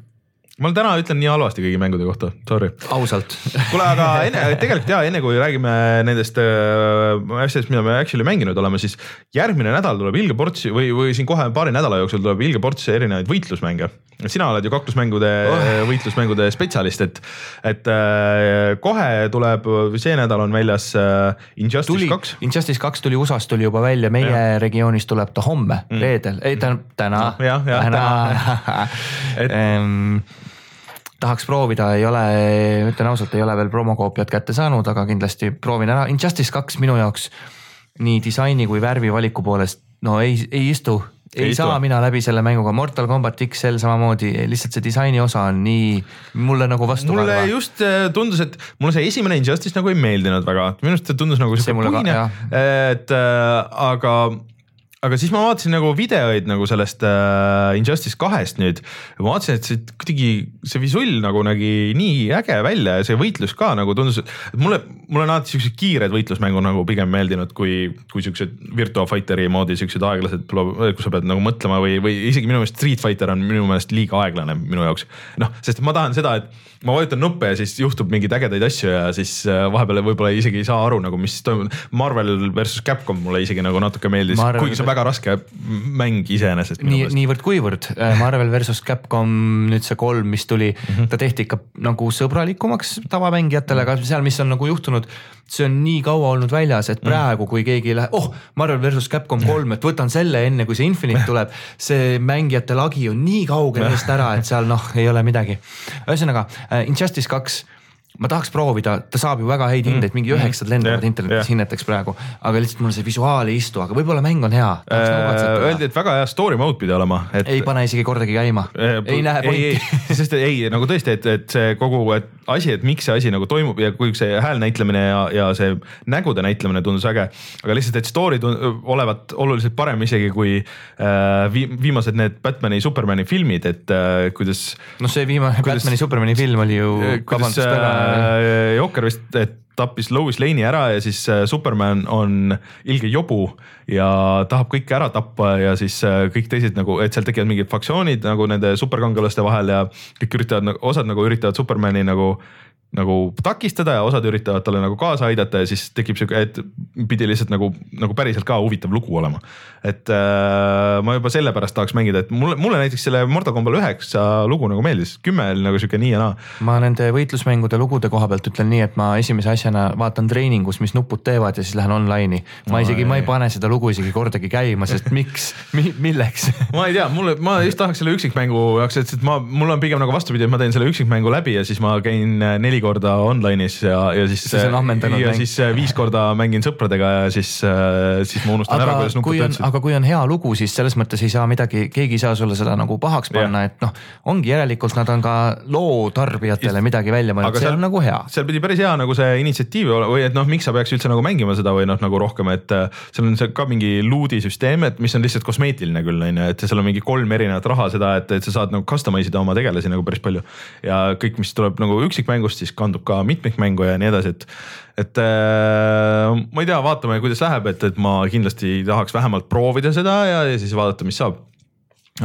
B: ma täna ütlen nii halvasti kõigi mängude kohta, sorry.
C: ausalt
B: kuule, aga enne, tegelikult ja enne kui räägime nendest äh, asjadest, mida me actually mänginud oleme, siis järgmine nädal tuleb ilge ports või, või siin kohe paari nädala jooksul tuleb ilge ports erinevaid võitlusmänge. sina oled ju kaklusmängude oh., võitlusmängude spetsialist, et, et äh, kohe tuleb, see nädal on väljas äh, Injustice kaks.
C: Injustice kaks tuli USA-st tuli juba välja, meie ja. regioonis tuleb ta homme mm., reedel, ei tähendab täna
B: no,. jah, jah, täna [LAUGHS]
C: et tahaks proovida, ei ole, ütlen ausalt, ei ole veel promokoopiat kätte saanud, aga kindlasti proovin ära. Injustice kaks minu jaoks nii disaini kui värvi valiku poolest no ei, ei istu ei, ei saa mina läbi selle mänguga, Mortal Combat XL samamoodi, lihtsalt see disaini osa on nii mulle nagu vastu.
B: mulle väga. just äh, tundus, et mulle see esimene Injustice nagu ei meeldinud väga, minu arust tundus nagu siuke puine, et äh, aga aga siis ma vaatasin nagu videoid nagu sellest äh, Injustice kahest nüüd. ma vaatasin, et see kuidagi see visull nagu nägi nii äge välja ja see võitlus ka nagu tundus, et mulle, mulle on alati siuksed kiired võitlusmängud nagu pigem meeldinud, kui, kui siuksed Virtua Fighteri moodi siuksed aeglased, kus sa pead nagu mõtlema või, või isegi minu meelest Street Fighter on minu meelest liiga aeglane minu jaoks. noh, sest ma tahan seda, et ma vajutan nuppe ja siis juhtub mingeid ägedaid asju ja siis äh, vahepeal võib-olla isegi ei saa aru nagu, mis toimub. Marvel versus Capcom mulle isegi nagu natuke meeldis kuigi see väga raske mäng iseenesest.
C: nii, niivõrd-kuivõrd äh, [LAUGHS] Marvel versus Capcom nüüd see kolm, mis tuli mm, -hmm. ta tehti ikka nagu sõbralikumaks tavamängijatele, aga seal, mis on nagu juhtunud see on nii kaua olnud väljas, et mm. praegu, kui keegi läheb, oh, Marvel versus Capcom kolm, et võtan selle enne, kui see Infinite [LAUGHS] tuleb. see mängijate lagi on nii kaugel eest ära, et seal noh, ei ole midagi. ühesõnaga uh, Injustice kaks ma tahaks proovida, ta saab ju väga häid mm. hindeid, mingi üheksad mm. lendavad yeah, internetis yeah. hinneteks praegu, aga lihtsalt mulle see visuaal ei istu, aga võib-olla mäng on hea
B: äh,. Öeldi, et väga hea story mode pidi olema
C: et.... ei pane isegi kordagi käima äh,, ei näe
B: pointi. [LAUGHS] sest ei nagu tõesti, et, et see kogu et asi, et miks see asi nagu toimub ja kui see hääl näitlemine ja, ja see nägude näitlemine tundus äge, aga lihtsalt, et story olevat oluliselt parem isegi kui äh, vi viimased need Batman'i, Superman'i filmid, et äh, kuidas.
C: noh, see viimane kuidas, Batman'i, Superman'i film oli ju.
B: kuidas äh, Äh, Jokker vist tappis Lois Lane'i ära ja siis äh, Superman on ilge jobu ja tahab kõike ära tappa ja siis äh, kõik teised nagu, et seal tekivad mingid faktsioonid nagu nende superkangelaste vahel ja kõik üritavad, osad nagu üritavad Supermani nagu nagu takistada ja osad üritavad talle nagu kaasa aidata ja siis tekib sihuke, et pidi lihtsalt nagu, nagu päriselt ka huvitav lugu olema. et äh, ma juba sellepärast tahaks mängida, et mulle, mulle näiteks selle Mortal Combat üheksa lugu nagu meeldis, kümme oli nagu sihuke nii ja naa.
C: ma nende võitlusmängude lugude koha pealt ütlen nii, et ma esimese asjana vaatan treeningus, mis nupud teevad ja siis lähen online'i. ma no, isegi, ma ei pane seda lugu isegi kordagi käima, sest [LAUGHS] miks mi,, milleks [LAUGHS]
B: ma ei tea, mulle, ma just tahaks selle üksikmängu jaoks, et ma, mul on pigem nagu vastupidi, et ma teen selle üksikmängu läbi ja siis ma käin neli neli korda online'is ja, ja siis.
C: siis on ammendanud.
B: ja mäng. siis äh, viis korda mängin sõpradega ja siis, äh, siis ma unustan aga ära, kuidas nupud
C: töötasid. aga kui on hea lugu, siis selles mõttes ei saa midagi, keegi ei saa sulle seda nagu pahaks panna, et noh, ongi järelikult nad on ka loo tarbijatele midagi välja mõelnud, see seal, on nagu hea.
B: seal pidi päris hea nagu see initsiatiiv või et noh, miks sa peaks üldse nagu mängima seda või noh, nagu rohkem, et äh, seal on see ka mingi luudi süsteem, et mis on lihtsalt kosmeetiline küll on ju, et seal on mingi kolm erinevat raha seda, et, et sa saad nagu customize ida oma tegelasi nagu päris palju. ja kõik, mis tuleb nagu üksikmängust, siis kandub ka mitmikmängu ja nii edasi, et, et äh, ma ei tea, vaatame, kuidas läheb, et, et ma kindlasti tahaks vähemalt proovida seda ja, ja siis vaadata, mis saab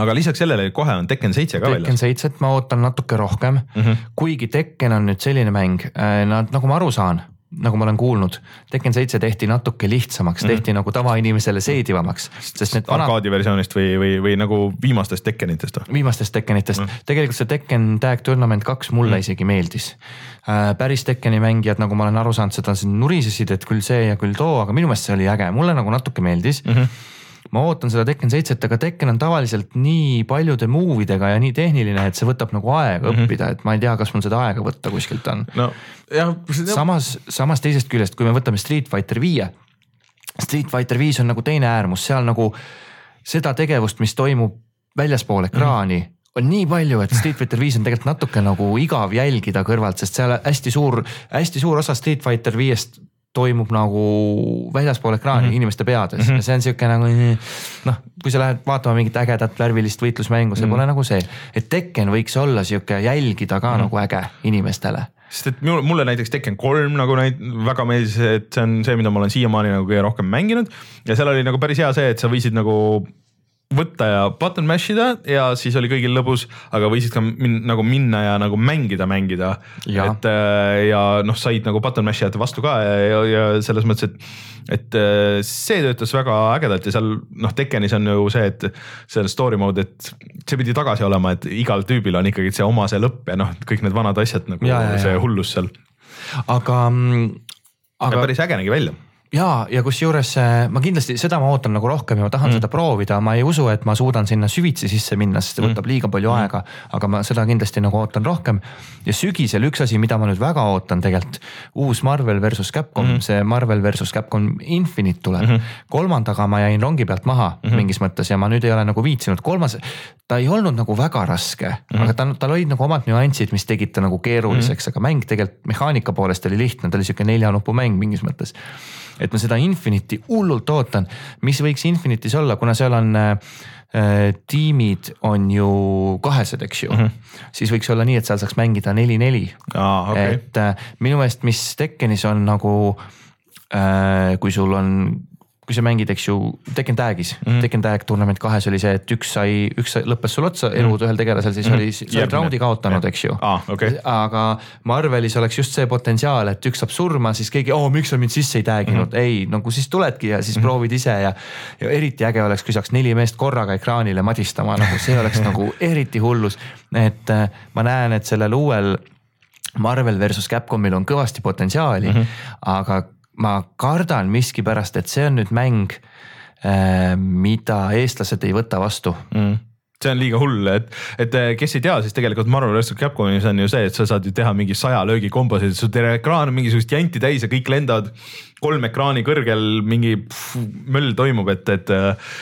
B: aga lisaks sellele kohe on Tekken seitse ka
C: väljas. Tekken seitset ma ootan natuke rohkem mm, -hmm. kuigi Tekken on nüüd selline mäng, äh, nad nagu ma aru saan nagu ma olen kuulnud, Tekken seitse tehti natuke lihtsamaks mm, -hmm. tehti nagu tavainimesele seedivamaks, sest need
B: arkaadi versioonist või, või, või nagu viimastest Tekkenitest või?
C: viimastest Tekkenitest mm, -hmm. tegelikult see Tekken Tag Tournament kaks mulle mm -hmm. isegi meeldis äh,. päris Tekkeni mängijad, nagu ma olen aru saanud, seda siin nurisesid, et küll see ja küll too, aga minu meelest see oli äge, mulle nagu natuke meeldis mm. -hmm ma ootan seda Tekken seitset, aga Tekken on tavaliselt nii paljude move idega ja nii tehniline, et see võtab nagu aega mm -hmm. õppida, et ma ei tea, kas mul seda aega võtta kuskilt on. no samas, samas teisest küljest, kui me võtame Street Fighter viie. Street Fighter viis on nagu teine äärmus, seal nagu seda tegevust, mis toimub väljaspool ekraani mm. -hmm on nii palju, et Street Fighter viis on tegelikult natuke nagu igav jälgida kõrvalt, sest seal hästi suur, hästi suur osa Street Fighter viiest toimub nagu väljaspool ekraani mm -hmm. inimeste peades mm -hmm. ja see on sihuke nagu noh, kui sa lähed vaatama mingit ägedat värvilist võitlusmängu, see mm -hmm. pole nagu see, et Tekken võiks olla sihuke jälgida ka mm -hmm. nagu äge inimestele
B: sest et mulle näiteks Tekken kolm nagu näit-, väga meeldis, et see on see, mida ma olen siiamaani nagu kõige rohkem mänginud ja seal oli nagu päris hea see, et sa võisid nagu võtta ja button mash ida ja siis oli kõigil lõbus, aga võisid ka min, nagu minna ja nagu mängida, mängida. et äh, ja noh, said nagu button mash ijate vastu ka ja, ja, ja selles mõttes, et, et äh, see töötas väga ägedalt ja seal noh, Tekkenis on ju see, et seal story mode, et see pidi tagasi olema, et igal tüübil on ikkagi see oma see lõpp ja noh, kõik need vanad asjad nagu ja, ja, see ja. hullus seal.
C: aga, mm,
B: aga. päris äge nägi välja
C: ja, ja kusjuures äh, ma kindlasti seda ma ootan nagu rohkem ja ma tahan mm. seda proovida, ma ei usu, et ma suudan sinna süvitsi sisse minna, sest see mm. võtab liiga palju mm. aega. aga ma seda kindlasti nagu ootan rohkem. ja sügisel üks asi, mida ma nüüd väga ootan tegelikult, uus Marvel versus Capcom mm., see Marvel versus Capcom Infinite tuleb mm. -hmm. kolmandaga ma jäin rongi pealt maha mm -hmm. mingis mõttes ja ma nüüd ei ole nagu viitsinud, kolmas, ta ei olnud nagu väga raske mm, -hmm. aga ta, tal olid nagu omad nüansid, mis tegid ta nagu keeruliseks mm, -hmm. aga mäng tegelikult mehaanika poolest oli lihtne, ta oli sihuke nelja nupu mäng mingis mõttes et ma seda Infinite'i hullult ootan, mis võiks Infinite'is olla, kuna seal on äh, äh, tiimid on ju kahesed, eks ju mm. -hmm. siis võiks olla nii, et seal saaks mängida neli-neli
B: ah,. Okay.
C: et äh, minu meelest, mis Tekkenis on nagu kui sul on kui sa mängid, eks ju, Tekken Tag'is mm, -hmm. Tekken Tag Tournament kahes oli see, et üks sai, üks lõppes sul otsa elud mm -hmm. ühel tegelasel, siis mm -hmm. oli, sa olid raundi kaotanud, eks ju
B: ah,. Okay.
C: aga Marvelis oleks just see potentsiaal, et üks saab surma, siis keegi, oo, miks sa mind sisse ei tag inud mm, -hmm. ei, no kui siis tuledki ja siis mm -hmm. proovid ise ja. ja eriti äge oleks, kui saaks neli meest korraga ekraanile madistama, nagu see oleks nagu eriti hullus. et äh, ma näen, et sellel uuel Marvel versus Capcomil on kõvasti potentsiaali mm, -hmm. aga ma kardan miskipärast, et see on nüüd mäng, äh, mida eestlased ei võta vastu. Mm.
B: See on liiga hull, et, et äh, kes ei tea, siis tegelikult Marvel vs. Capcomis on ju see, et sa saad ju teha mingi saja löögi kombosid, sul terve ekraan on mingisugust janti täis ja kõik lendavad kolm ekraani kõrgel mingi pff, möll toimub, et, et äh,.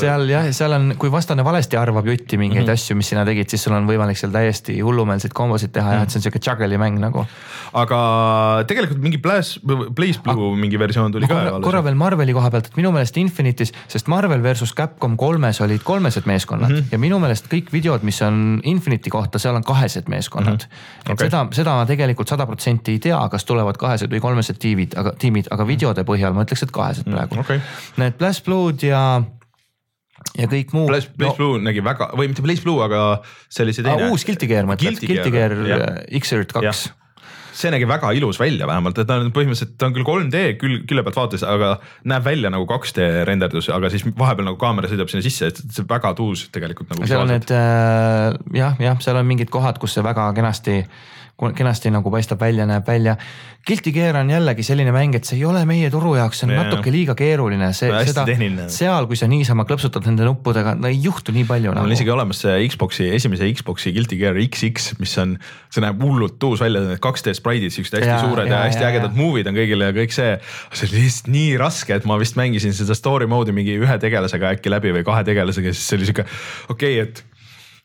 C: seal jah, seal on, kui vastane valesti arvab jutti mingeid mm -hmm. asju, mis sina tegid, siis sul on võimalik seal täiesti hullumeelseid kombosid teha mm -hmm. ja et see on sihuke juggle'i mäng nagu.
B: aga tegelikult mingi Blaze, Blaze Blue mingi versioon tuli
C: korra, ka. korra veel Marveli koha pealt, et minu meelest Infinitis, sest Marvel versus Capcom kolmes olid kolmesed meeskonnad mm -hmm. ja minu meelest kõik videod, mis on Infinity kohta, seal on kahesed meeskonnad mm. -hmm. et okay. seda, seda ma tegelikult sada protsenti ei tea, kas tulevad kahesed või kolmesed tiivid, aga tiimid, aga videode põhjal ma ütleks, et kahesed mm, praegu
B: okay..
C: Need Blast Blue'd ja ja kõik muu.
B: Blaze, no, Blue nägi väga või mitte Blaze Blue, aga see oli see teine.
C: uus Guilty Gear mõtled, Guilty Gear X-Earth kaks
B: see nägi väga ilus välja vähemalt, et ta on põhimõtteliselt, ta on küll 3D küll külje pealt vaates, aga näeb välja nagu 2D renderdus, aga siis vahepeal nagu kaamera sõidab sinna sisse, et see väga tuus tegelikult nagu.
C: seal on need äh, jah, jah, seal on mingid kohad, kus see väga kenasti äh, kenasti nagu paistab välja, näeb välja. Guilty Gear on jällegi selline mäng, et see ei ole meie turu jaoks, see on yeah. natuke liiga keeruline, see, seda, seal, kui sa niisama klõpsutad nende nuppudega, no ei juhtu nii palju
B: no,.
C: Nagu.
B: on isegi olemas see Xbox'i, esimese Xbox'i Guilty Gear XX, mis on, see näeb hullult uus välja, need 2D spraidid, siuksed hästi ja, suured ja, ja hästi ja, ägedad movie'd on kõigile ja kõik see. see oli lihtsalt nii raske, et ma vist mängisin seda story mode'i mingi ühe tegelasega äkki läbi või kahe tegelasega, siis see oli sihuke okei okay,, et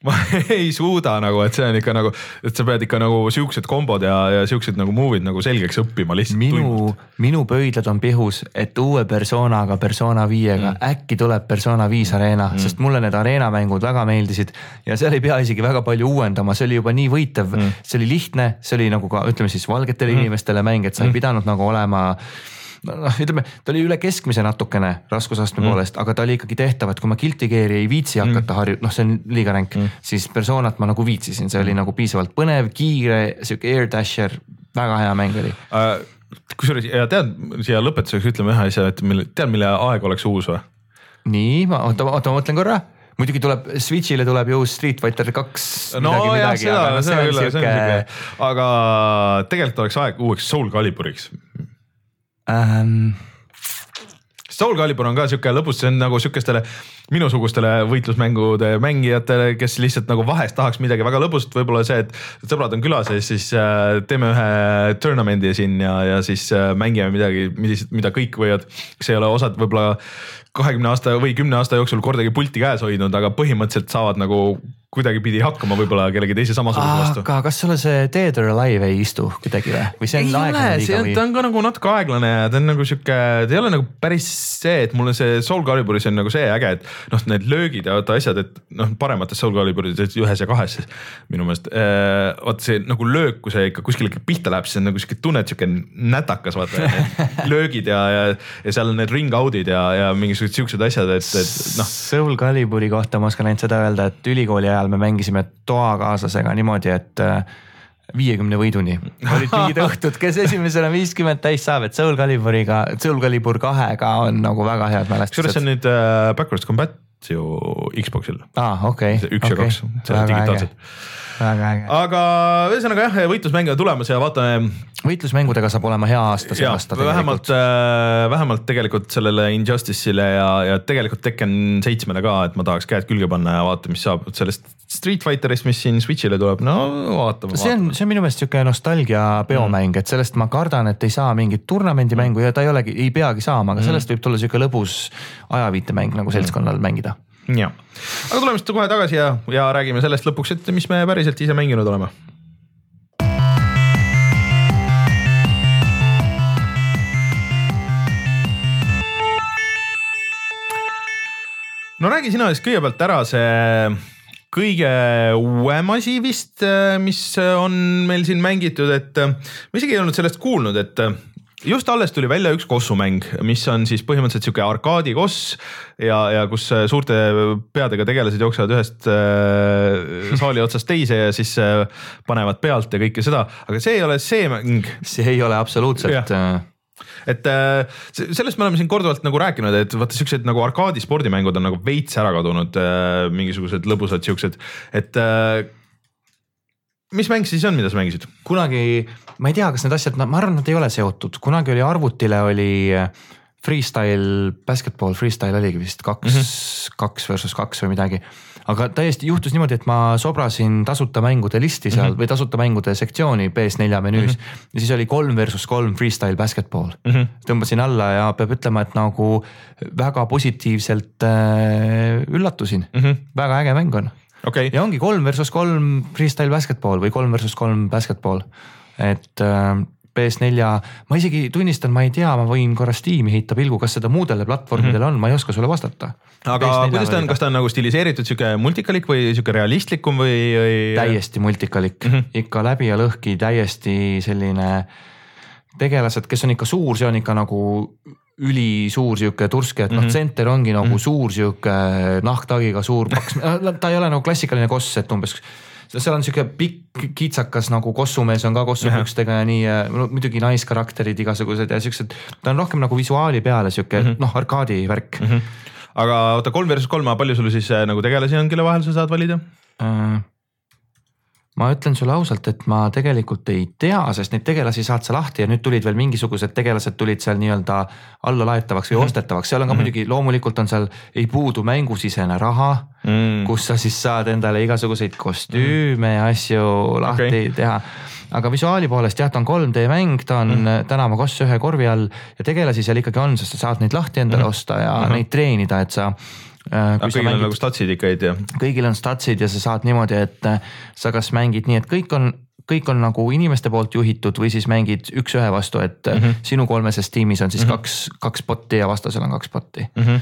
B: ma [LAUGHS] ei suuda nagu, et see on ikka nagu, et sa pead ikka nagu siuksed kombod ja, ja siuksed nagu move'id nagu selgeks õppima lihtsalt.
C: minu, minu pöidlad on pihus, et uue persoonaga, persona viiega mm. äkki tuleb persona viis Arena mm., sest mulle need Arena mängud väga meeldisid. ja seal ei pea isegi väga palju uuendama, see oli juba nii võitev mm., see oli lihtne, see oli nagu ka ütleme siis valgetele mm. inimestele mäng, et sa ei mm. pidanud nagu olema noh, ütleme, ta oli üle keskmise natukene raskusastme mm. poolest, aga ta oli ikkagi tehtav, et kui ma Guilty Gear'i ei viitsi hakata mm. harju-, noh, see on liiga ränk mm., siis Personat ma nagu viitsisin, see oli mm. nagu piisavalt põnev, kiire, sihuke air dasher, väga hea mäng oli
B: uh kusjuures ja tead, siia lõpetuseks ütleme ühe asja, et mille, tead, mille aeg oleks uus või?
C: nii, ma oota, oota, ma mõtlen korra muidugi tuleb Switch'ile tuleb ju Street Fighter kaks.
B: no jah, seda, seda küll, see on siuke, aga tegelikult oleks aeg uueks Soul Caliburiks
C: ähm,
B: Soul Calibur on ka sihuke lõbus, see on nagu sihukestele minusugustele võitlusmängude mängijatele, kes lihtsalt nagu vahest tahaks midagi väga lõbusat, võib-olla see, et sõbrad on külas ja siis äh, teeme ühe tournament'i siin ja, ja siis äh, mängime midagi, mida kõik võivad, kes ei ole osad võib-olla kahekümne aasta või kümne aasta jooksul kordagi pulti käes hoidnud, aga põhimõtteliselt saavad nagu kuidagipidi hakkama võib-olla kellegi teise samasuguse vastu.
C: aga kas sulle see Dead or Alive ei istu kuidagi või, või see on
B: aeglane liiga või? ta on ka nagu natuke aeglane ja ta on nagu sihuke, ta ei ole nagu päris see, et mulle see Soul Caliburis on nagu see äge, et noh, need löögid ja vaata asjad, et noh, paremates Soul Caliburides ühes ja kahes siis minu meelest äh,. vaata see nagu löök, kui see ikka kuskile ikka pihta läheb, siis on nagu sihuke tunne, et sihuke nätakas vaata [LAUGHS] löögid ja, ja, ja seal on need ring out'id ja, ja mingisugused siuksed asjad, et, et noh.
C: Soul Caliburi kohta ma oskan ainult seda öelda, et ülikooli ajal me mängisime toakaaslasega niimoodi, et äh, viiekümne võiduni. olid mingid [LAUGHS] õhtud, kes esimesena viiskümmend täis saab, et Soul Caliburiga, Soul Calibur kahega on nagu väga head mälestused.
B: kusjuures see on nüüd äh, Backwards Combat ju Xbox'il.
C: aa ah,, okei
B: okay.. üks
C: okay.
B: ja kaks, digitaalselt
C: väga äge.
B: aga ühesõnaga jah, võitlusmänge on tulemas ja vaatame.
C: võitlusmängudega saab olema hea aasta see aasta.
B: vähemalt äh,, vähemalt tegelikult sellele Injustice'ile ja, ja tegelikult Tekken seitsmele ka, et ma tahaks käed külge panna ja vaata, mis saab sellest Street Fighterist, mis siin Switch'ile tuleb, no vaatame.
C: see on, see on minu meelest sihuke nostalgia peomäng mm., et sellest ma kardan, et ei saa mingit turnamendimängu ja ta ei olegi, ei peagi saama, aga mm. sellest võib tulla sihuke lõbus ajaviitemäng nagu seltskonnal mängida
B: ja, aga tuleme siis kohe tagasi ja, ja räägime sellest lõpuks, et mis me päriselt ise mänginud oleme. No räägi sina siis kõigepealt ära see kõige uuem asi vist, mis on meil siin mängitud, et ma isegi ei olnud sellest kuulnud, et just alles tuli välja üks kossumäng, mis on siis põhimõtteliselt sihuke arkaadikoss ja, ja kus suurte peadega tegelased jooksevad ühest äh, saali otsast teise ja siis äh, panevad pealt ja kõike seda, aga see ei ole see mäng.
C: see ei ole absoluutselt
B: äh, et äh, sellest me oleme siin korduvalt nagu rääkinud, et vaata siuksed nagu arkaadi spordimängud on nagu veits ära kadunud äh,, mingisugused lõbusad siuksed, et äh, mis mäng siis on, mida sa mängisid?
C: kunagi, ma ei tea, kas need asjad, ma arvan, nad ei ole seotud, kunagi oli arvutile oli äh, freestyle basketball, freestyle oligi vist kaks mm, -hmm. kaks versus kaks või midagi. aga täiesti juhtus niimoodi, et ma sobrasin tasuta mängude listi seal mm -hmm. või tasuta mängude sektsiooni PS4 menüüs mm. -hmm. ja siis oli kolm versus kolm freestyle basketball mm. -hmm. tõmbasin alla ja peab ütlema, et nagu väga positiivselt äh, üllatusin mm, -hmm. väga äge mäng on
B: okay..
C: ja ongi kolm versus kolm freestyle basketball või kolm versus kolm basketball, et äh, PS4, ma isegi tunnistan, ma ei tea, ma võin korra Steam'i heita pilgu, kas seda muudele platvormidele mm -hmm. on, ma ei oska sulle vastata.
B: aga kuidas ta on, kas ta on nagu stiliseeritud sihuke multikalik või sihuke realistlikum või, või...?
C: täiesti multikalik mm, -hmm. ikka läbi ja lõhki täiesti selline tegelased, kes on ikka suur, see on ikka nagu ülisuur sihuke turske, et noh mm -hmm., tsenter ongi nagu mm -hmm. suur sihuke nahktagiga suur paks, [LAUGHS] ta ei ole nagu klassikaline koss, et umbes seal on sihuke pikk kitsakas nagu kossumees on ka kossupükstega ja nii no, muidugi naiskarakterid igasugused ja siuksed, ta on rohkem nagu visuaali peale sihuke mm -hmm. noh, arkaadi värk mm. -hmm.
B: aga oota, kolm versus kolm, palju sul siis äh, nagu tegelasi on, kelle vahel sa saad valida
C: äh,? Ma ütlen sulle ausalt, et ma tegelikult ei tea, sest neid tegelasi saad sa lahti ja nüüd tulid veel mingisugused tegelased tulid seal nii-öelda allalaetavaks või mm -hmm. ostetavaks, seal on ka mm -hmm. muidugi loomulikult on seal, ei puudu mängusisene raha mm, -hmm. kus sa siis saad endale igasuguseid kostüüme mm -hmm. ja asju lahti okay. teha aga visuaali poolest jah, ta on 3D mäng, ta on mm. tänavakoss ühe korvi all ja tegelasi seal ikkagi on, sest sa saad neid lahti endale mm. osta ja mm -hmm. neid treenida, et sa
B: Äh, kõigil mängid, on nagu statsid ikka ei tea?
C: kõigil on statsid ja sa saad niimoodi, et äh, sa kas mängid nii, et kõik on kõik on nagu inimeste poolt juhitud või siis mängid üks-ühe vastu, et mm -hmm. sinu kolmeses tiimis on siis mm -hmm. kaks, kaks botti ja vastasel on kaks botti mm. -hmm.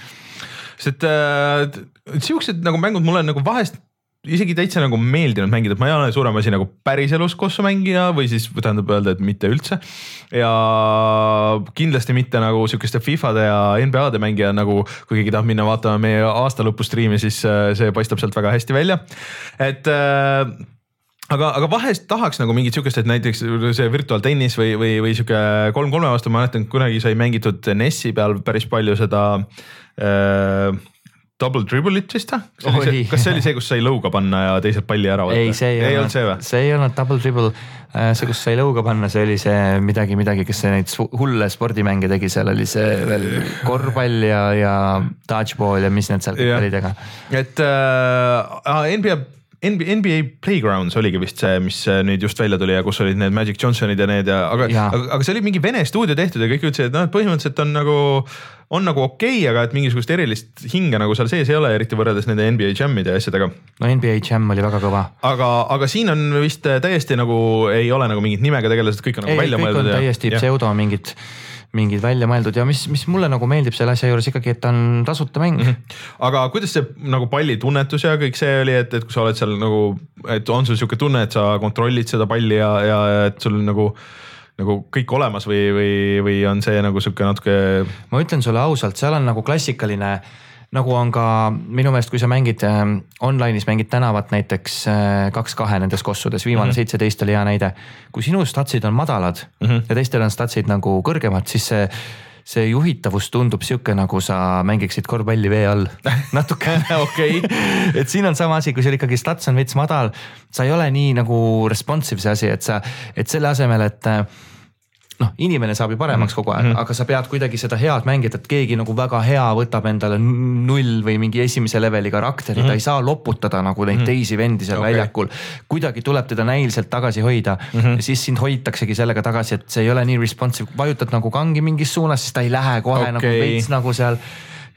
B: sest äh, siuksed nagu mängud mulle nagu vahest isegi täitsa nagu meeldinud mängida, et ma ei ole suurem asi nagu päriselus kossumängija või siis tähendab öelda, et mitte üldse. ja kindlasti mitte nagu sihukeste Fifade ja NBA-de mängija nagu, kui keegi tahab minna vaatama meie aasta lõpu striimi, siis äh, see paistab sealt väga hästi välja, et äh, aga, aga vahest tahaks nagu mingit sihukest, et näiteks see virtuaaltennis või, või, või sihuke kolm kolme vastu, ma mäletan, kunagi sai mängitud NES-i peal päris palju seda äh, Double Dribble'it vist või? kas see oli see, kus sai lõuga panna ja teiselt palli ära võtta?
C: ei, see ei, ei olnud see või? see ei olnud Double Dribble, äh, see, kus sai lõuga panna, see oli see midagi, midagi, kes neid hulle spordimänge tegi, seal oli see veel korvpall ja, ja dodgeball ja mis need seal kõik olid, aga.
B: et äh, NBA NBA Playgrounds oligi vist see, mis äh, nüüd just välja tuli ja kus olid need Magic Johnsonid ja need ja aga, aga, aga see oli mingi vene stuudio tehtud ja kõik ütlesid, et noh, et põhimõtteliselt on nagu, on nagu okei okay,, aga et mingisugust erilist hinge nagu seal sees ei ole, eriti võrreldes nende NBA Jam'ide ja asjadega.
C: no NBA Jam oli väga kõva.
B: aga, aga siin on vist täiesti nagu ei ole nagu mingit nimega tegelased, kõik on nagu ei, välja mõeldud.
C: täiesti ja, pseudo mingid mingid välja mõeldud ja mis, mis mulle nagu meeldib selle asja juures ikkagi, et ta on tasuta mäng mm. -hmm.
B: aga kuidas see nagu pallitunnetus ja kõik see oli, et, et kui sa oled seal nagu, et on sul sihuke tunne, et sa kontrollid seda palli ja, ja et sul nagu nagu kõik olemas või, või, või on see nagu sihuke natuke?
C: ma ütlen sulle ausalt, seal on nagu klassikaline äh, nagu on ka minu meelest, kui sa mängid äh, online'is mängid tänavat näiteks äh, kaks kahe nendes kossudes, viimane mhm. seitseteist mm -hmm. oli hea näide. kui sinu statsid on madalad mm -hmm. ja teistel on statsid nagu kõrgemad, siis see see juhitavus tundub sihuke, nagu sa mängiksid korvpalli vee all [LAUGHS] natuke [LAUGHS]
B: okei
C: et siin on sama asi, kui sul ikkagi stats on veits madal, sa ei ole nii nagu responsive see asi, et sa, et selle asemel, et äh, noh, inimene saab ju paremaks mhm. kogu aeg mm, -hmm. aga sa pead kuidagi seda head mängida, et keegi nagu väga hea võtab endale null või mingi esimese leveli karakteri mm, -hmm. ta ei saa loputada nagu neid mm -hmm. teisi vendi seal okay. väljakul. kuidagi tuleb teda näiliselt tagasi hoida mm -hmm. ja siis sind hoitaksegi sellega tagasi, et see ei ole nii responsive, vajutad nagu kangi mingis suunas, siis ta ei lähe kohe okay. nagu veits nagu seal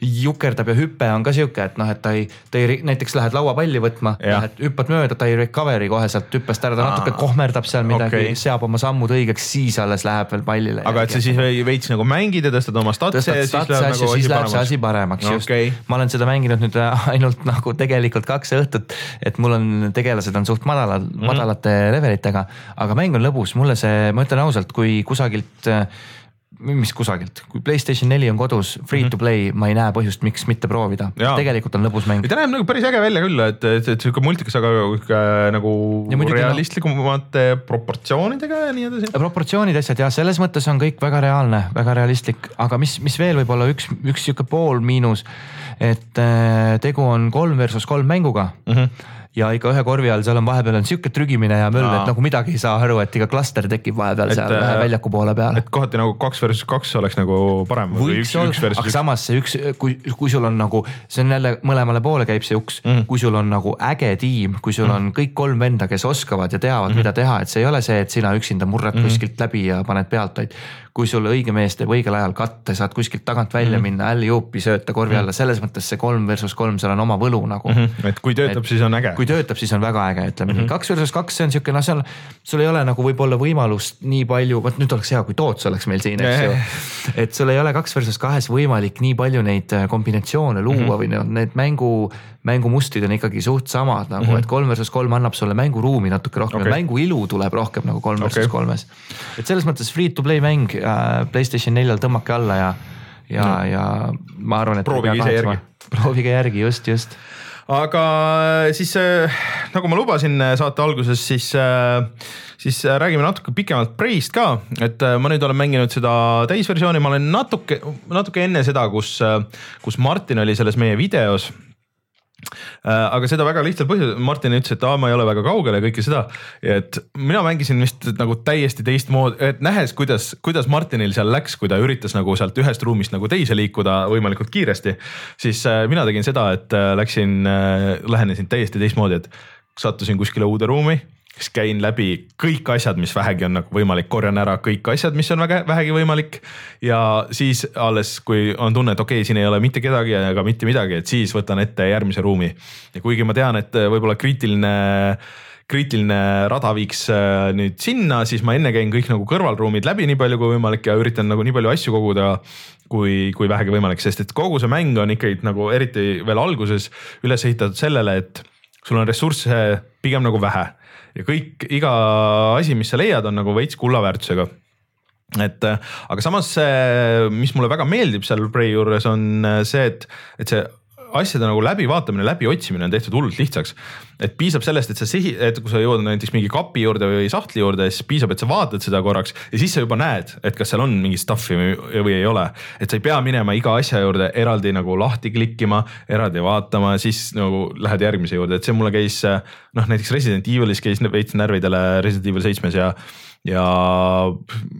C: jukerdab ja hüpe on ka sihuke, et noh, et ta ei, ta ei näiteks lähed lauapalli võtma, lähed hüppad mööda, ta ei recover'i kohe sealt hüppest ära, ta Aa, natuke kohmerdab seal midagi okay., seab oma sammud õigeks, siis alles läheb veel pallile.
B: aga et sa siis veits nagu mängid ja tõstad oma statse ja siis läheb
C: nagu siis läheb see asi paremaks no, just okay.. ma olen seda mänginud nüüd äh, [LAUGHS] ainult nagu tegelikult kaks õhtut, et mul on, tegelased on suht madalad mm, -hmm. madalate levelitega, aga mäng on lõbus, mulle see, ma ütlen ausalt, kui kusagilt äh, mis kusagilt, kui Playstation neli on kodus free to mhm. play ma ei näe põhjust, miks mitte proovida. tegelikult on lõbus mäng.
B: ta näeb nagu päris äge välja küll, et, et, et sihuke multikas, aga äh, nagu realistlikumate no, proportsioonidega ja nii edasi.
C: proportsioonid, asjad jah, selles mõttes on kõik väga reaalne, väga realistlik, aga mis, mis veel võib olla üks, üks sihuke pool miinus, et äh, tegu on kolm versus kolm mänguga mm. -hmm ja ikka ühe korvi all seal on vahepeal on sihuke trügimine ja möll, et nagu midagi ei saa aru, et iga klaster tekib vahepeal et, seal ühe äh, väljaku poole peal.
B: et kohati nagu kaks versus kaks oleks nagu parem.
C: aga samas see üks, kui, kui sul on nagu, see on jälle mõlemale poole käib see uks mm, kui sul on nagu äge tiim, kui sul mm -hmm. on kõik kolm venda, kes oskavad ja teavad mm, mida teha, et see ei ole see, et sina üksinda murrad mm kuskilt läbi ja paned pealt, vaid kui sul õige mees teeb õigel ajal katte, saad kuskilt tagant välja mm -hmm. minna, alley-oop'i sööta korvi -hmm. alla, selles mõttes see kolm versus kolm, seal on oma võlu nagu mm.
B: -hmm. et kui töötab, siis on äge.
C: kui töötab, siis on väga äge, ütleme mm -hmm. nii, kaks versus kaks, see on sihuke, noh, seal sul ei ole nagu võib-olla võimalust nii palju, vot nüüd oleks hea, kui Toots oleks meil siin, eks ju. et sul ei ole kaks versus kahes võimalik nii palju neid äh, kombinatsioone luua mm -hmm. või noh, need mängu mängumustrid on ikkagi suht samad nagu mm, -hmm. et kolm versus kolm annab sulle mänguruumi natuke rohkem okay. mängu ilu tuleb rohkem nagu kolm okay. versus kolmes. et selles mõttes free to play mäng Playstation neljal tõmmake alla ja, ja no., ja ma arvan, et.
B: proovige ise järgi.
C: proovige järgi, just, just.
B: aga äh, siis äh, nagu ma lubasin äh, saate alguses, siis äh, siis räägime natuke pikemalt Preist ka, et ma nüüd olen mänginud seda täisversiooni, ma olen natuke, natuke enne seda, kus, kus Martin oli selles meie videos Äh, aga seda väga lihtsal põhjusel, Martin ütles, et aa, ma ei ole väga kaugel ja kõike seda. et mina mängisin vist nagu täiesti teistmoodi, et nähes, kuidas, kuidas Martinil seal läks, kui ta üritas nagu sealt ühest ruumist nagu teise liikuda võimalikult kiiresti. siis äh, mina tegin seda, et äh, läksin, lähenesin täiesti teistmoodi, et sattusin kuskile uude ruumi siis käin läbi kõik asjad, mis vähegi on nagu võimalik, korjan ära kõik asjad, mis on väga vähegi võimalik. ja siis alles, kui on tunne, et okei okay,, siin ei ole mitte kedagi ega mitte midagi, et siis võtan ette järgmise ruumi. ja kuigi ma tean, et võib-olla kriitiline kriitiline rada viiks äh, nüüd sinna, siis ma enne käin kõik nagu kõrvalruumid läbi nii palju kui võimalik ja üritan nagu nii palju asju koguda kui, kui vähegi võimalik, sest et kogu see mäng on ikkagi nagu eriti veel alguses üles ehitatud sellele, et sul on ressursse pigem nagu vähe ja kõik, iga asi, mis sa leiad, on nagu veits kulla väärtusega. Et aga samas see, mis mulle väga meeldib seal Prey juures on see, et, et see asjade nagu läbivaatamine, läbiotsimine on tehtud hullult lihtsaks. et piisab sellest, et sa sihi, et kui sa jõuad näiteks mingi kapi juurde või sahtli juurde, siis piisab, et sa vaatad seda korraks ja siis sa juba näed, et kas seal on mingit stuff'i või, või ei ole. et sa ei pea minema iga asja juurde eraldi nagu lahti klikkima, eraldi vaatama, siis nagu lähed järgmise juurde, et see mulle käis noh, näiteks Resident Evilis käis veits närvidele Resident Evil seitsmes ja ja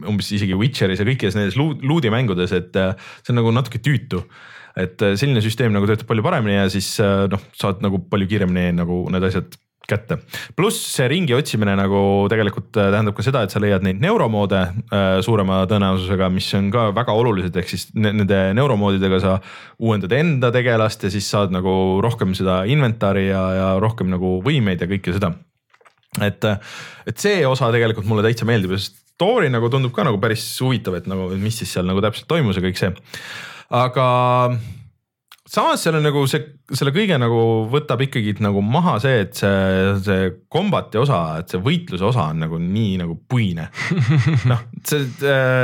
B: umbes isegi Witcheris ja kõikides nendes luudi mängudes, et see on nagu natuke tüütu et äh, selline süsteem nagu töötab palju paremini ja siis äh, noh, saad nagu palju kiiremini nagu need asjad kätte. pluss see ringi otsimine nagu tegelikult äh, tähendab ka seda, et sa leiad neid neuromoode suurema tõenäosusega, mis on ka väga olulised, ehk siis nende neuromoodidega sa uuendad enda tegelast ja siis saad nagu rohkem seda inventari ja, ja rohkem nagu võimeid ja kõike seda. et, et see osa tegelikult mulle täitsa meeldib ja story nagu tundub ka nagu päris huvitav, et nagu mis siis seal nagu täpselt toimus ja kõik see aga samas seal on nagu see, selle kõige nagu võtab ikkagi nagu maha see, et see, see kombati osa, et see võitluse osa on nagu nii nagu puine. [LAUGHS] noh, see,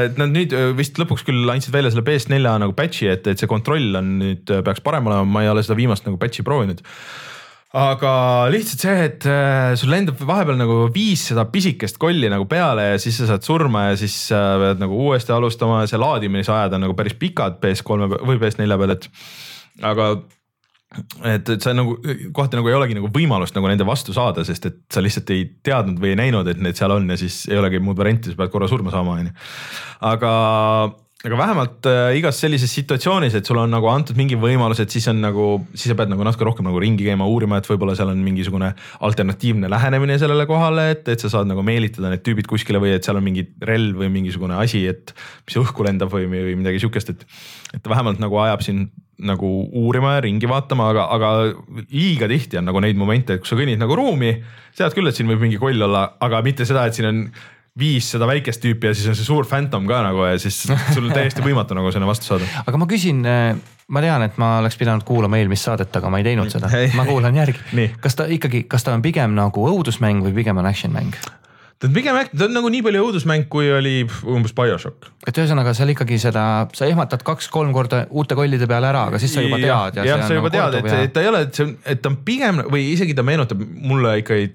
B: et nad nüüd vist lõpuks küll andsid välja selle PS4 nagu patch'i, et, et see kontroll on nüüd peaks parem olema, ma ei ole seda viimast nagu patch'i proovinud aga lihtsalt see, et äh, sul lendab vahepeal nagu viis seda pisikest kolli nagu peale ja siis sa saad surma ja siis äh, pead nagu uuesti alustama ja see laadimisajad on nagu päris pikad PS3 või PS4 peal, et aga et, et sa nagu kohati nagu ei olegi nagu võimalust nagu nende vastu saada, sest et sa lihtsalt ei teadnud või ei näinud, et need seal on ja siis ei olegi muud varianti, sa pead korra surma saama, on ju. aga aga vähemalt äh, igas sellises situatsioonis, et sul on nagu antud mingi võimalus, et siis on nagu, siis sa pead nagu natuke rohkem nagu ringi käima, uurima, et võib-olla seal on mingisugune alternatiivne lähenemine sellele kohale, et, et sa saad nagu meelitada need tüübid kuskile või et seal on mingi relv või mingisugune asi, et mis õhku lendab või, või midagi sihukest, et. et vähemalt nagu ajab sind nagu uurima ja ringi vaatama, aga, aga liiga tihti on nagu neid momente, kui sa kõnnid nagu ruumi, tead küll, et siin võib mingi koll olla, aga mitte seda, et siin on viis seda väikest tüüpi ja siis on see suur Phantom ka nagu ja siis sul on täiesti [LAUGHS] võimatu nagu sinna vastu saada.
C: aga ma küsin, eh, ma tean, et ma oleks pidanud kuulama eelmist saadet, aga ma ei teinud seda, ma kuulan järgi. kas ta ikkagi, kas ta on pigem nagu õudusmäng või pigem on action mäng?
B: ta on pigem, ta on nagu nii palju õudusmäng, kui oli umbes BioShock.
C: et ühesõnaga seal ikkagi seda, sa ehmatad kaks-kolm korda uute kollide peale ära, aga siis sa juba tead.
B: jah, sa juba nagu tead, et, et ta ei ole, et see on, et ta on pigem või isegi ta meenutab mulle ikkagi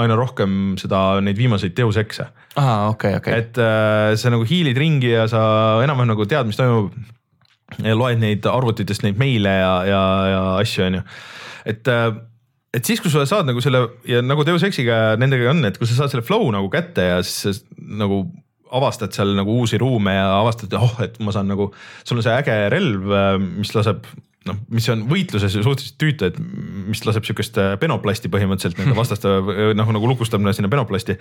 B: aina rohkem seda, neid viimaseid Deus Exe.
C: aa, okei, okei.
B: et äh, sa nagu hiilid ringi ja sa enam-vähem nagu tead, mis toimub. loed neid arvutitest neid meile ja, ja, ja asju, on ju, et äh, et siis, kui sa saad nagu selle ja nagu Deus Exiga nendega on, et kui sa saad selle flow nagu kätte ja siis nagu avastad seal nagu uusi ruume ja avastad, oh, et ma saan nagu, sul on see äge relv, äh, mis laseb noh, mis on võitluses suhteliselt tüütu, et mis laseb sihukest äh, penoplasti põhimõtteliselt nende [LAUGHS] vastaste noh, nagu lukustab sinna penoplasti.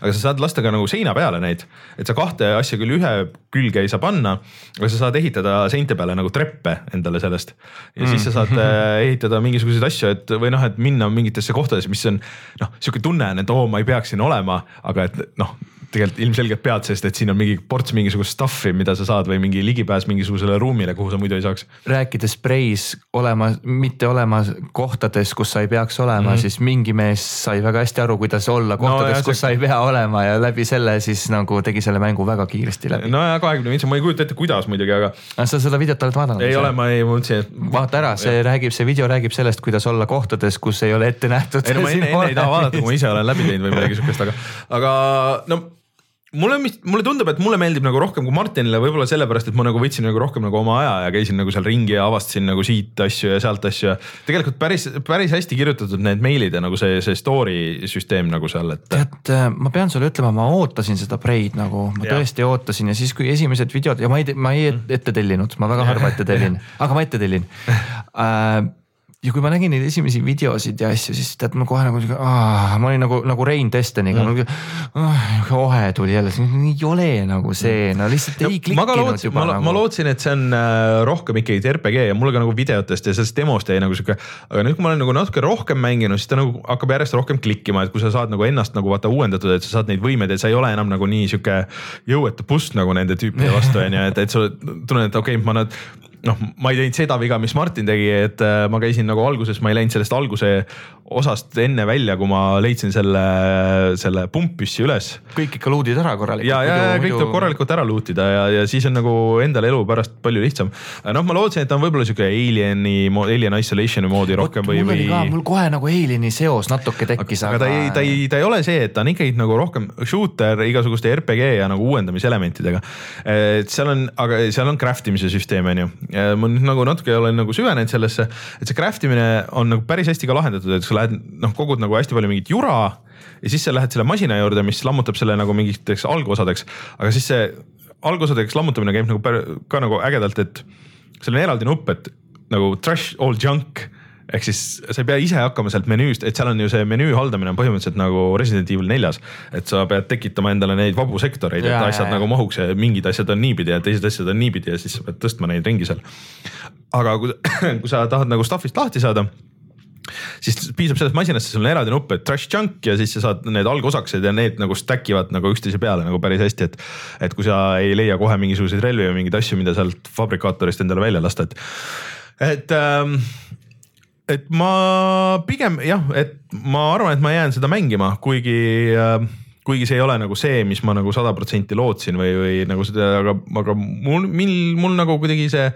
B: aga sa saad lasta ka nagu seina peale neid, et sa kahte asja küll ühe külge ei saa panna, aga sa saad ehitada seinte peale nagu treppe endale sellest. ja mm. siis sa saad äh, ehitada mingisuguseid asju, et või noh, et minna mingitesse kohtadesse, mis on noh, sihuke tunne on, et oo, ma ei peaks siin olema, aga et noh tegelikult ilmselgelt pead, sest et siin on mingi ports mingisugust stuff'i, mida sa saad või mingi ligipääs mingisugusele ruumile, kuhu sa muidu ei saaks.
C: rääkides Preis olema, mitte olema kohtades, kus sa ei peaks olema mm, -hmm. siis mingi mees sai väga hästi aru, kuidas olla kohtades no,, kus see... sa ei pea olema ja läbi selle siis nagu tegi selle mängu väga kiiresti läbi.
B: no ja kahekümne viitsa, ma ei kujuta ette, kuidas muidugi, aga.
C: sa seda videot oled vaadanud?
B: ei ole, ma ei, ma mõtlesin, et.
C: vaata ära, see ja. räägib, see video räägib sellest, kuidas olla kohtades, kus ei ole ette nähtud.
B: ei no ma [LAUGHS] enne, enne ei taha vaadata, kui ma ise olen läbi teinud või midagi sihukest, aga, aga no mulle, mulle tundub, et mulle meeldib nagu rohkem kui Martinile, võib-olla sellepärast, et ma nagu võtsin nagu rohkem nagu oma aja ja käisin nagu seal ringi ja avastasin nagu siit asju ja sealt asju ja. tegelikult päris, päris hästi kirjutatud need meilid ja nagu see, see story süsteem nagu seal, et.
C: tead, äh, ma pean sulle ütlema, ma ootasin seda Preid nagu, ma ja. tõesti ootasin ja siis, kui esimesed videod ja ma ei, ma ei ette tellinud, ma väga harva ette tellin, [LAUGHS] aga ma ette tellin äh, ja kui ma nägin neid esimesi videosid ja asju, siis tead ma kohe nagu sihuke, ma olin nagu, nagu Rein Destiniga mm., nagu ohe tuli jälle, ei ole nagu see, no lihtsalt no, ei klikkinud lootsin, juba
B: ma,
C: nagu.
B: ma lootsin, et see on äh, rohkem ikkagi RPG ja mulle ka nagu videotest ja sellest demost jäi nagu sihuke. aga nüüd, kui ma olen nagu natuke rohkem mänginud, siis ta nagu hakkab järjest rohkem klikkima, et kui sa saad nagu ennast nagu vaata uuendatud, et sa saad neid võimeid, et sa ei ole enam nagu nii sihuke jõuetu bust nagu nende tüüpide vastu on ju, et, et sa tunned, et okei okay,, ma nad noh, ma ei teinud seda viga, mis Martin tegi, et äh, ma käisin nagu alguses, ma ei läinud sellest alguse osast enne välja, kui ma leidsin selle, selle pumppüssi üles
C: kõik ikka luudid ära korralikult.
B: ja, ja, ja kõik tuleb korralikult ära loot ida ja, ja siis on nagu endal elu pärast palju lihtsam. noh, ma lootsin, et ta on võib-olla sihuke alien'i, alien isolation'i moodi rohkem või,
C: mul
B: või
C: ka, mul kohe nagu Alieni seos natuke tekkis,
B: aga ta ei, ta ei, ta ei ole see, et ta on ikkagi nagu rohkem shooter igasuguste RPG ja nagu uuendamiselementidega. et seal on, aga seal on craft imise süsteem on ju. Ma nüüd nagu natuke olen nagu süvenenud sellesse, et see craft imine on nagu päris hästi ka lahendatud, et sa lähed noh, kogud nagu hästi palju mingit jura ja siis sa lähed selle masina juurde, mis lammutab selle nagu mingiteks algosadeks, aga siis see algosadeks lammutamine käib nagu ka nagu ägedalt, et seal on eraldi nupp, et nagu trash all junk ehk siis sa ei pea ise hakkama sealt menüüst, et seal on ju see menüü haldamine on põhimõtteliselt nagu Resident Evil neljas. et sa pead tekitama endale neid vabu sektoreid, et
C: Ja,
B: asjad
C: ja,
B: nagu mahuks ja mingid asjad on niipidi ja teised asjad on niipidi ja siis sa pead tõstma neid ringi seal. aga kui, [CLEARS THROAT] kui sa tahad nagu stuff'ist lahti saada siis piisab sellest masinast, sul on eraldi nupp, et trash chunk ja siis sa saad need algosakesed ja need nagu stack ivad nagu üksteise peale nagu päris hästi, et. et kui sa ei leia kohe mingisuguseid relvi või mingeid asju, mida sealt fabrikaatorist endale välja lasta, et, et ähm, et ma pigem jah, et ma arvan, et ma jään seda mängima, kuigi äh, kuigi see ei ole nagu see, mis ma nagu sada protsenti lootsin või, või nagu seda, aga, aga mul, mil mul nagu kuidagi see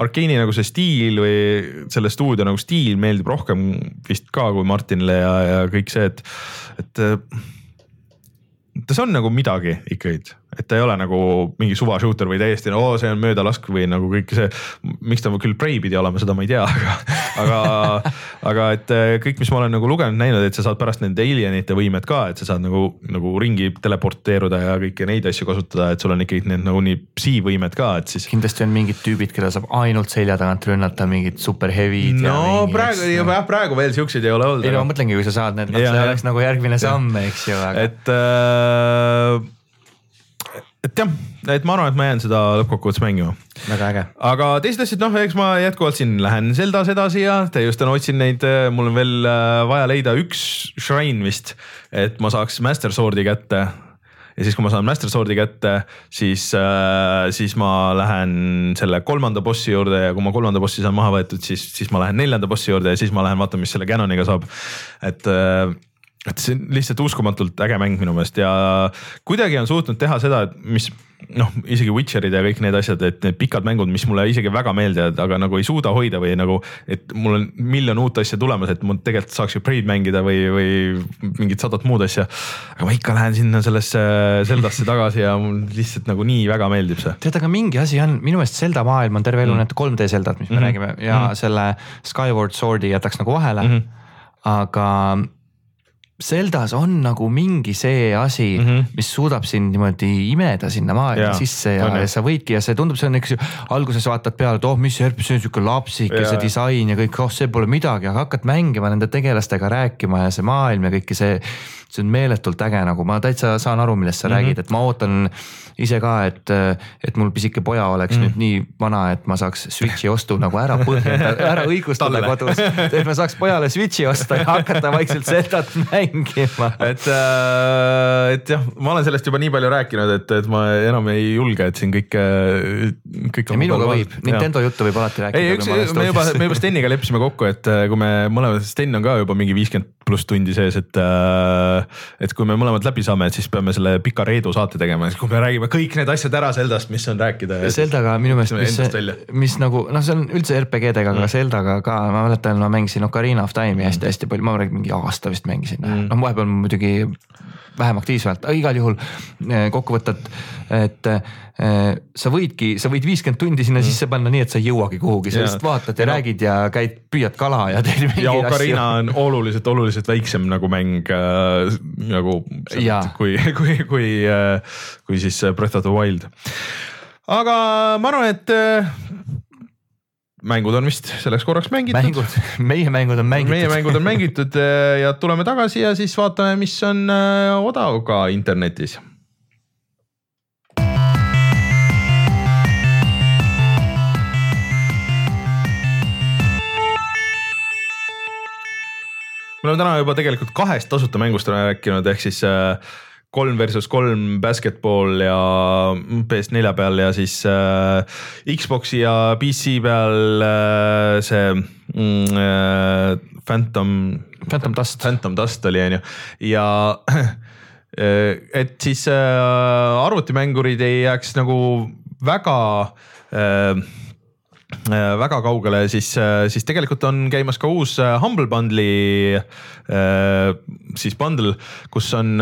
B: Arkeeni nagu see stiil või selle stuudio nagu stiil meeldib rohkem vist ka kui Martinile ja, ja kõik see, et, et äh, tas on nagu midagi ikkagi, et ta ei ole nagu mingi suva shooter või täiesti no see on möödalask või nagu kõik see. miks ta küll Prey pidi olema, seda ma ei tea, aga, aga, aga et äh, kõik, mis ma olen nagu lugenud, näinud, et sa saad pärast nende alienite võimed ka, et sa saad nagu, nagu ringi teleporteeruda ja kõiki neid asju kasutada, et sul on ikkagi need nagu nii psi-võimed ka, et siis.
C: kindlasti on mingid tüübid, keda saab ainult selja tagant rünnata, mingid super heavy'd.
B: no praegu, jah praegu veel siukseid ei ole olnud
C: ei no ma mõtlengi, kui sa saad need, noh see oleks nagu järgmine samm, eks ju, aga.
B: et äh,, et jah, et ma arvan, et ma jään seda lõppkokkuvõttes mängima
C: väga äge.
B: aga teised asjad, noh, eks ma jätkuvalt siin lähen Zeldas edasi ja täiustan, otsin neid, mul on veel äh, vaja leida üks shrine vist, et ma saaks Master Sword'i kätte. ja siis, kui ma saan Master Sword'i kätte, siis äh,, siis ma lähen selle kolmanda bossi juurde ja kui ma kolmanda bossi saan maha võetud, siis, siis ma lähen neljanda bossi juurde ja siis ma lähen vaatan, mis selle Canoniga saab. et äh, et see on lihtsalt uskumatult äge mäng minu meelest ja kuidagi on suutnud teha seda, et mis noh, isegi Witcherid ja kõik need asjad, et need pikad mängud, mis mulle isegi väga meeldivad, aga nagu ei suuda hoida või nagu, et mul on miljon uut asja tulemas, et ma tegelikult saaks ju Prey'd mängida või, või mingit sadat muud asja. aga ma ikka lähen sinna sellesse Zeldasse tagasi ja mul lihtsalt nagu nii väga meeldib see.
C: tead, aga mingi asi on, minu meelest Zelda maailm on terve elu
B: Mm.
C: need 3D Zeldad, mis me
B: Mhm.
C: räägime ja
B: Mhm.
C: selle Skyward Swordi jätaks nagu vahele
B: Mhm.
C: aga Zeldas on nagu mingi see asi mm. -hmm. mis suudab sind niimoodi imeda sinna maailma sisse ja, ja sa võidki ja see tundub, see on eks ju alguses vaatad peale, et oh, mis see, see on sihuke lapsik ja, ja see disain ja kõik, oh see pole midagi, aga hakkad mängima nende tegelastega rääkima ja see maailm ja kõike see. See on meeletult äge, nagu ma täitsa saan aru, millest sa mm. -hmm. räägid, et ma ootan ise ka, et, et mul pisike poja oleks mm. -hmm. nüüd nii vana, et ma saaks Switch'i ostu nagu ära põhjendada, ära õigustada kodus. et ma saaks pojale Switch'i osta ja hakata vaikselt Zeldat mängima.
B: et, et jah, ma olen sellest juba nii palju rääkinud, et, et ma enam ei julge, et siin kõike, kõik.
C: minuga võib, Nintendo juttu võib alati rääkida.
B: ei, üks, me juba, me juba Steniga leppisime kokku, et äh, kui me mõlemad, Sten on ka juba mingi viiskümmend pluss tundi sees, et. Et kui me mõlemad läbi saame, et siis peame selle pika Reedu saate tegema, siis kui me räägime kõik need asjad ära Zeldast, mis on rääkida.
C: Zeldaga minu meelest, mis mis nagu noh, see on üldse RPG-dega, aga Zeldaga ka, ma mäletan, ma mängisin Ocarina of Time'i hästi-hästi palju, ma räägin mingi aasta vist mängisin. Mm., noh vahepeal muidugi vähem aktiivsemalt, aga igal juhul eh, kokkuvõttelt, et sa võidki, sa võid viiskümmend tundi sinna mm. sisse panna nii, et sa ei jõuagi kuhugi, sa lihtsalt vaatad ja
B: Ja no-
C: räägid ja käid, püüad kala ja teed mingeid
B: ja
C: asju.
B: Ocarina on oluliselt, oluliselt väiksem nagu mäng äh, nagu
C: Jaa.
B: kui, [LAUGHS] kui, kui, kui siis Breath of the Wild. aga ma arvan, et äh, mängud on vist selleks korraks mängitud.
C: mängud, [LAUGHS] meie mängud on mängitud.
B: meie mängud on [LAUGHS] mängitud äh, ja tuleme tagasi ja siis vaatame, mis on äh, odav ka internetis. Me oleme täna juba tegelikult kahest tasuta mängust rääkinud, ehk siis äh, kolm versus kolm basketball ja PS4 peal ja siis äh, Xbox'i ja PC peal äh, see mm, äh, Phantom.
C: Phantom Dust.
B: Phantom Dust oli on ju ja [CLEARS THROAT] äh, et siis äh, arvutimängurid ei jääks nagu väga äh, äh, väga kaugele, siis, äh, siis tegelikult on käimas ka uus Humble Bundle'i äh, siis bundle, kus on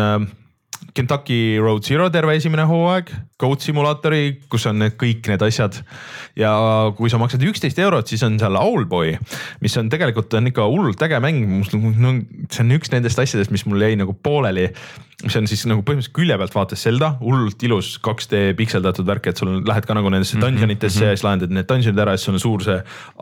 B: Kentucky Road Zero terve esimene hooaeg, Goat Simulatori, kus on need kõik need asjad. ja kui sa maksad üksteist eurot, siis on seal Owlboy, mis on tegelikult on ikka hullult äge mäng, no see on üks nendest asjadest, mis mul jäi nagu pooleli mis on siis nagu põhimõtteliselt külje pealt vaates Zelda, hullult ilus 2D pikseldatud värk, et sul lähed ka nagu nendesse mhm, dungeon itesse mm -hmm. ja siis lahendad need dungeonid ära ja siis sul on suur see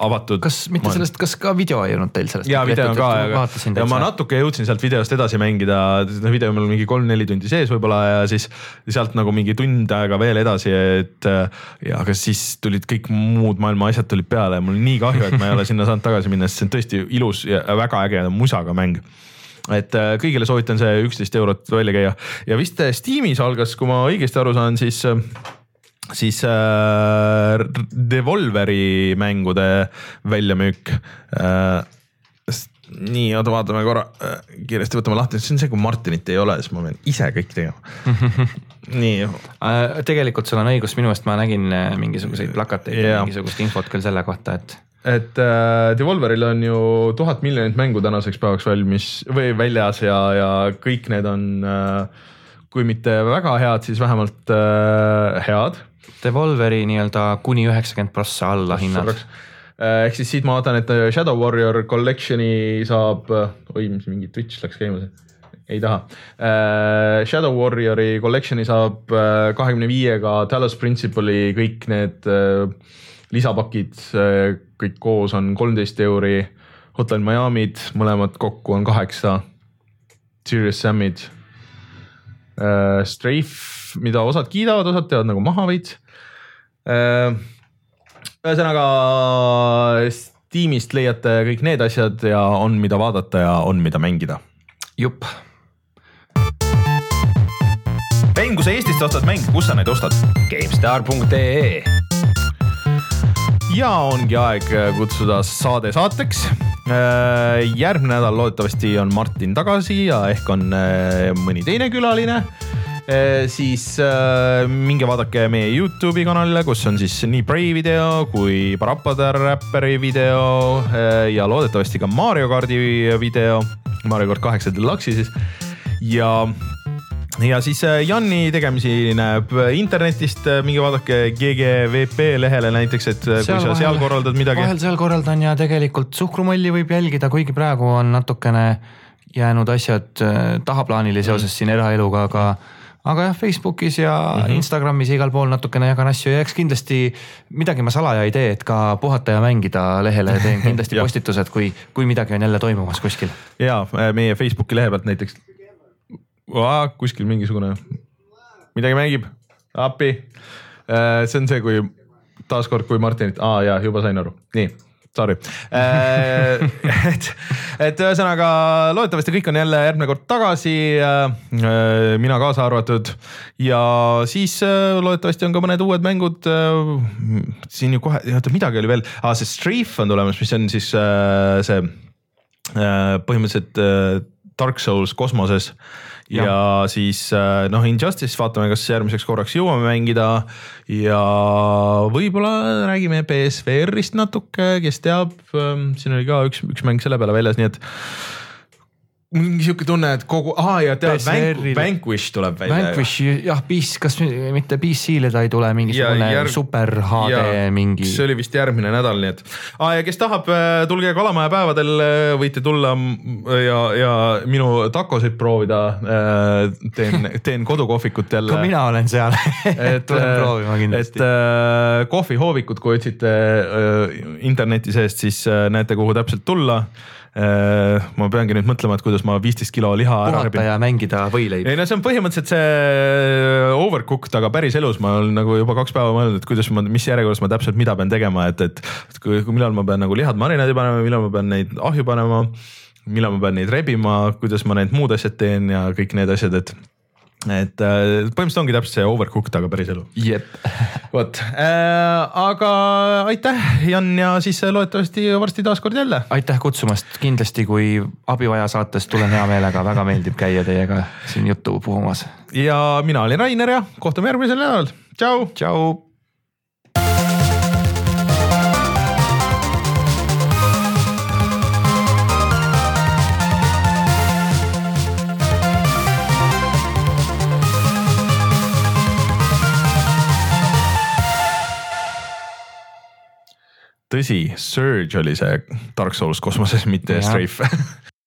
B: avatud.
C: kas mitte sellest, kas ka video ei olnud teil sellest?
B: ja video on ka, aga ja ma natuke jõudsin sealt videost edasi mängida, video on mul mingi kolm-neli tundi sees võib-olla ja siis sealt nagu mingi tund aega veel edasi, et. ja aga siis tulid kõik muud maailma asjad tulid peale ja mul nii kahju, et ma ei ole sinna saanud tagasi minna, sest see on tõesti ilus ja väga äge musaga mäng et äh, kõigile soovitan see üksteist eurot välja käia ja vist äh, Steamis algas, kui ma õigesti aru saan, siis äh, siis äh, Devolveri mängude väljamüük äh,. nii, oota, vaatame korra äh,, kiiresti võtame lahti, see on see, kui Martinit ei ole, siis ma pean ise kõik tegema nii
C: äh,. tegelikult sul on õigus, minu meelest ma nägin mingisuguseid plakateid yeah., mingisugust infot küll selle kohta, et
B: et äh, Devolveril on ju tuhat miljonit mängu tänaseks päevaks valmis või väljas ja, ja kõik need on äh, kui mitte väga head, siis vähemalt äh, head.
C: Devolveri nii-öelda kuni üheksakümmend prossa alla hinnad.
B: Äh, ehk siis siit ma vaatan, et äh, Shadow Warrior Collection'i saab, äh, oi, mis mingi Twitch läks käima siin ei taha. Shadow Warriori collection'i saab kahekümne viiega Talos Principle'i kõik need lisapakid kõik koos on kolmteist euri. Hotline Miami'd, mõlemad kokku on kaheksa. Serious Sam'id äh,. Strafe, mida osad kiidavad, osad teevad nagu maha veits äh,. ühesõnaga Steamist leiate kõik need asjad ja on, mida vaadata ja on, mida mängida.
C: jupp
A: mäng, kui sa Eestist ostad mänge, kus sa neid ostad? GameStar.ee
B: ja ongi aeg kutsuda saade saateks. Äh, järgmine nädal loodetavasti on Martin tagasi ja ehk on äh, mõni teine külaline äh, siis äh, minge vaadake meie Youtube'i kanalile, kus on siis nii Prei video kui Parappada räpperi video äh, ja loodetavasti ka Mario kardi video, Mario kart kaheksa Deluxe'i siis. ja ja siis äh, Janni tegemisi näeb internetist, äh, minge vaadake GGVP lehele näiteks, et äh, seal kui sa vahel, seal korraldad midagi.
C: vahel seal korraldan ja tegelikult suhkrumolli võib jälgida, kuigi praegu on natukene jäänud asjad tahaplaanile seoses siin eraeluga, aga aga jah, Facebookis ja mm -hmm. Instagramis ja igal pool natukene jagan asju ja eks kindlasti midagi ma salaja ei tee, et ka puhata ja mängida lehele teen kindlasti [LAUGHS] postitused, kui, kui midagi on jälle toimumas kuskil.
B: ja meie Facebooki lehe pealt näiteks kuskil mingisugune, midagi mängib, appi. Äh, see on see, kui taaskord, kui Martinit, aa jaa, juba sain aru, nii sorry äh, [LAUGHS] et, et ühesõnaga loodetavasti kõik on jälle järgmine kord tagasi. Äh, mina kaasa arvatud ja siis loodetavasti on ka mõned uued mängud. siin ju kohe, oota midagi oli veel ah,, see Strafe on tulemas, mis on siis see põhimõtteliselt Dark Souls kosmoses ja, ja siis äh, noh, Injustice vaatame, kas järgmiseks korraks jõuame mängida. Ja võib-olla räägime BSVR-ist natuke, kes teab, ähm, siin oli ka üks, üks mäng selle peale väljas, nii et mingi sihuke tunne, et kogu, aa ja tead, Vanquish tuleb välja.
C: Vanquish jah, PC, kas mitte PC-le ta ei tule mingisugune järg... super HD ja, mingi.
B: see oli vist järgmine nädal, nii et. aa ja kes tahab, äh, tulge Kalamaja päevadel, äh, võite tulla ja, ja minu takosid proovida. Äh, teen, [LAUGHS] teen kodukohvikut jälle.
C: ka mina olen seal [LAUGHS] [LAUGHS] et tulen proovima kindlasti.
B: et kohvihoovikut, kui otsite interneti seest, siis näete, kuhu täpselt tulla ma peangi nüüd mõtlema, et kuidas ma viisteist kilo liha
C: ära rebin. ja mängida võileib.
B: ei no see on põhimõtteliselt see overcooked, aga päris elus ma olen nagu juba kaks päeva mõelnud, et kuidas ma, mis järjekorras ma täpselt mida pean tegema, et, et, et kui, kui millal ma pean nagu lihad marinaadi panema, millal ma pean neid ahju panema millal ma pean neid rebima, kuidas ma need muud asjad teen ja kõik need asjad, et et äh, põhimõtteliselt ongi täpselt see overcooked, aga päris elu.
C: jep. [LAUGHS]
B: vot äh,, aga aitäh, Jan ja siis loodetavasti varsti taas kord jälle.
C: aitäh kutsumast, kindlasti kui abi vaja saates, tulen hea meelega, väga meeldib käia teiega siin juttu puhumas.
B: ja mina olin Rainer ja kohtume järgmisel nädalal, tšau.
C: tšau
B: tõsi, Surge oli see Dark Souls kosmoses, mitte Strafe [LAUGHS]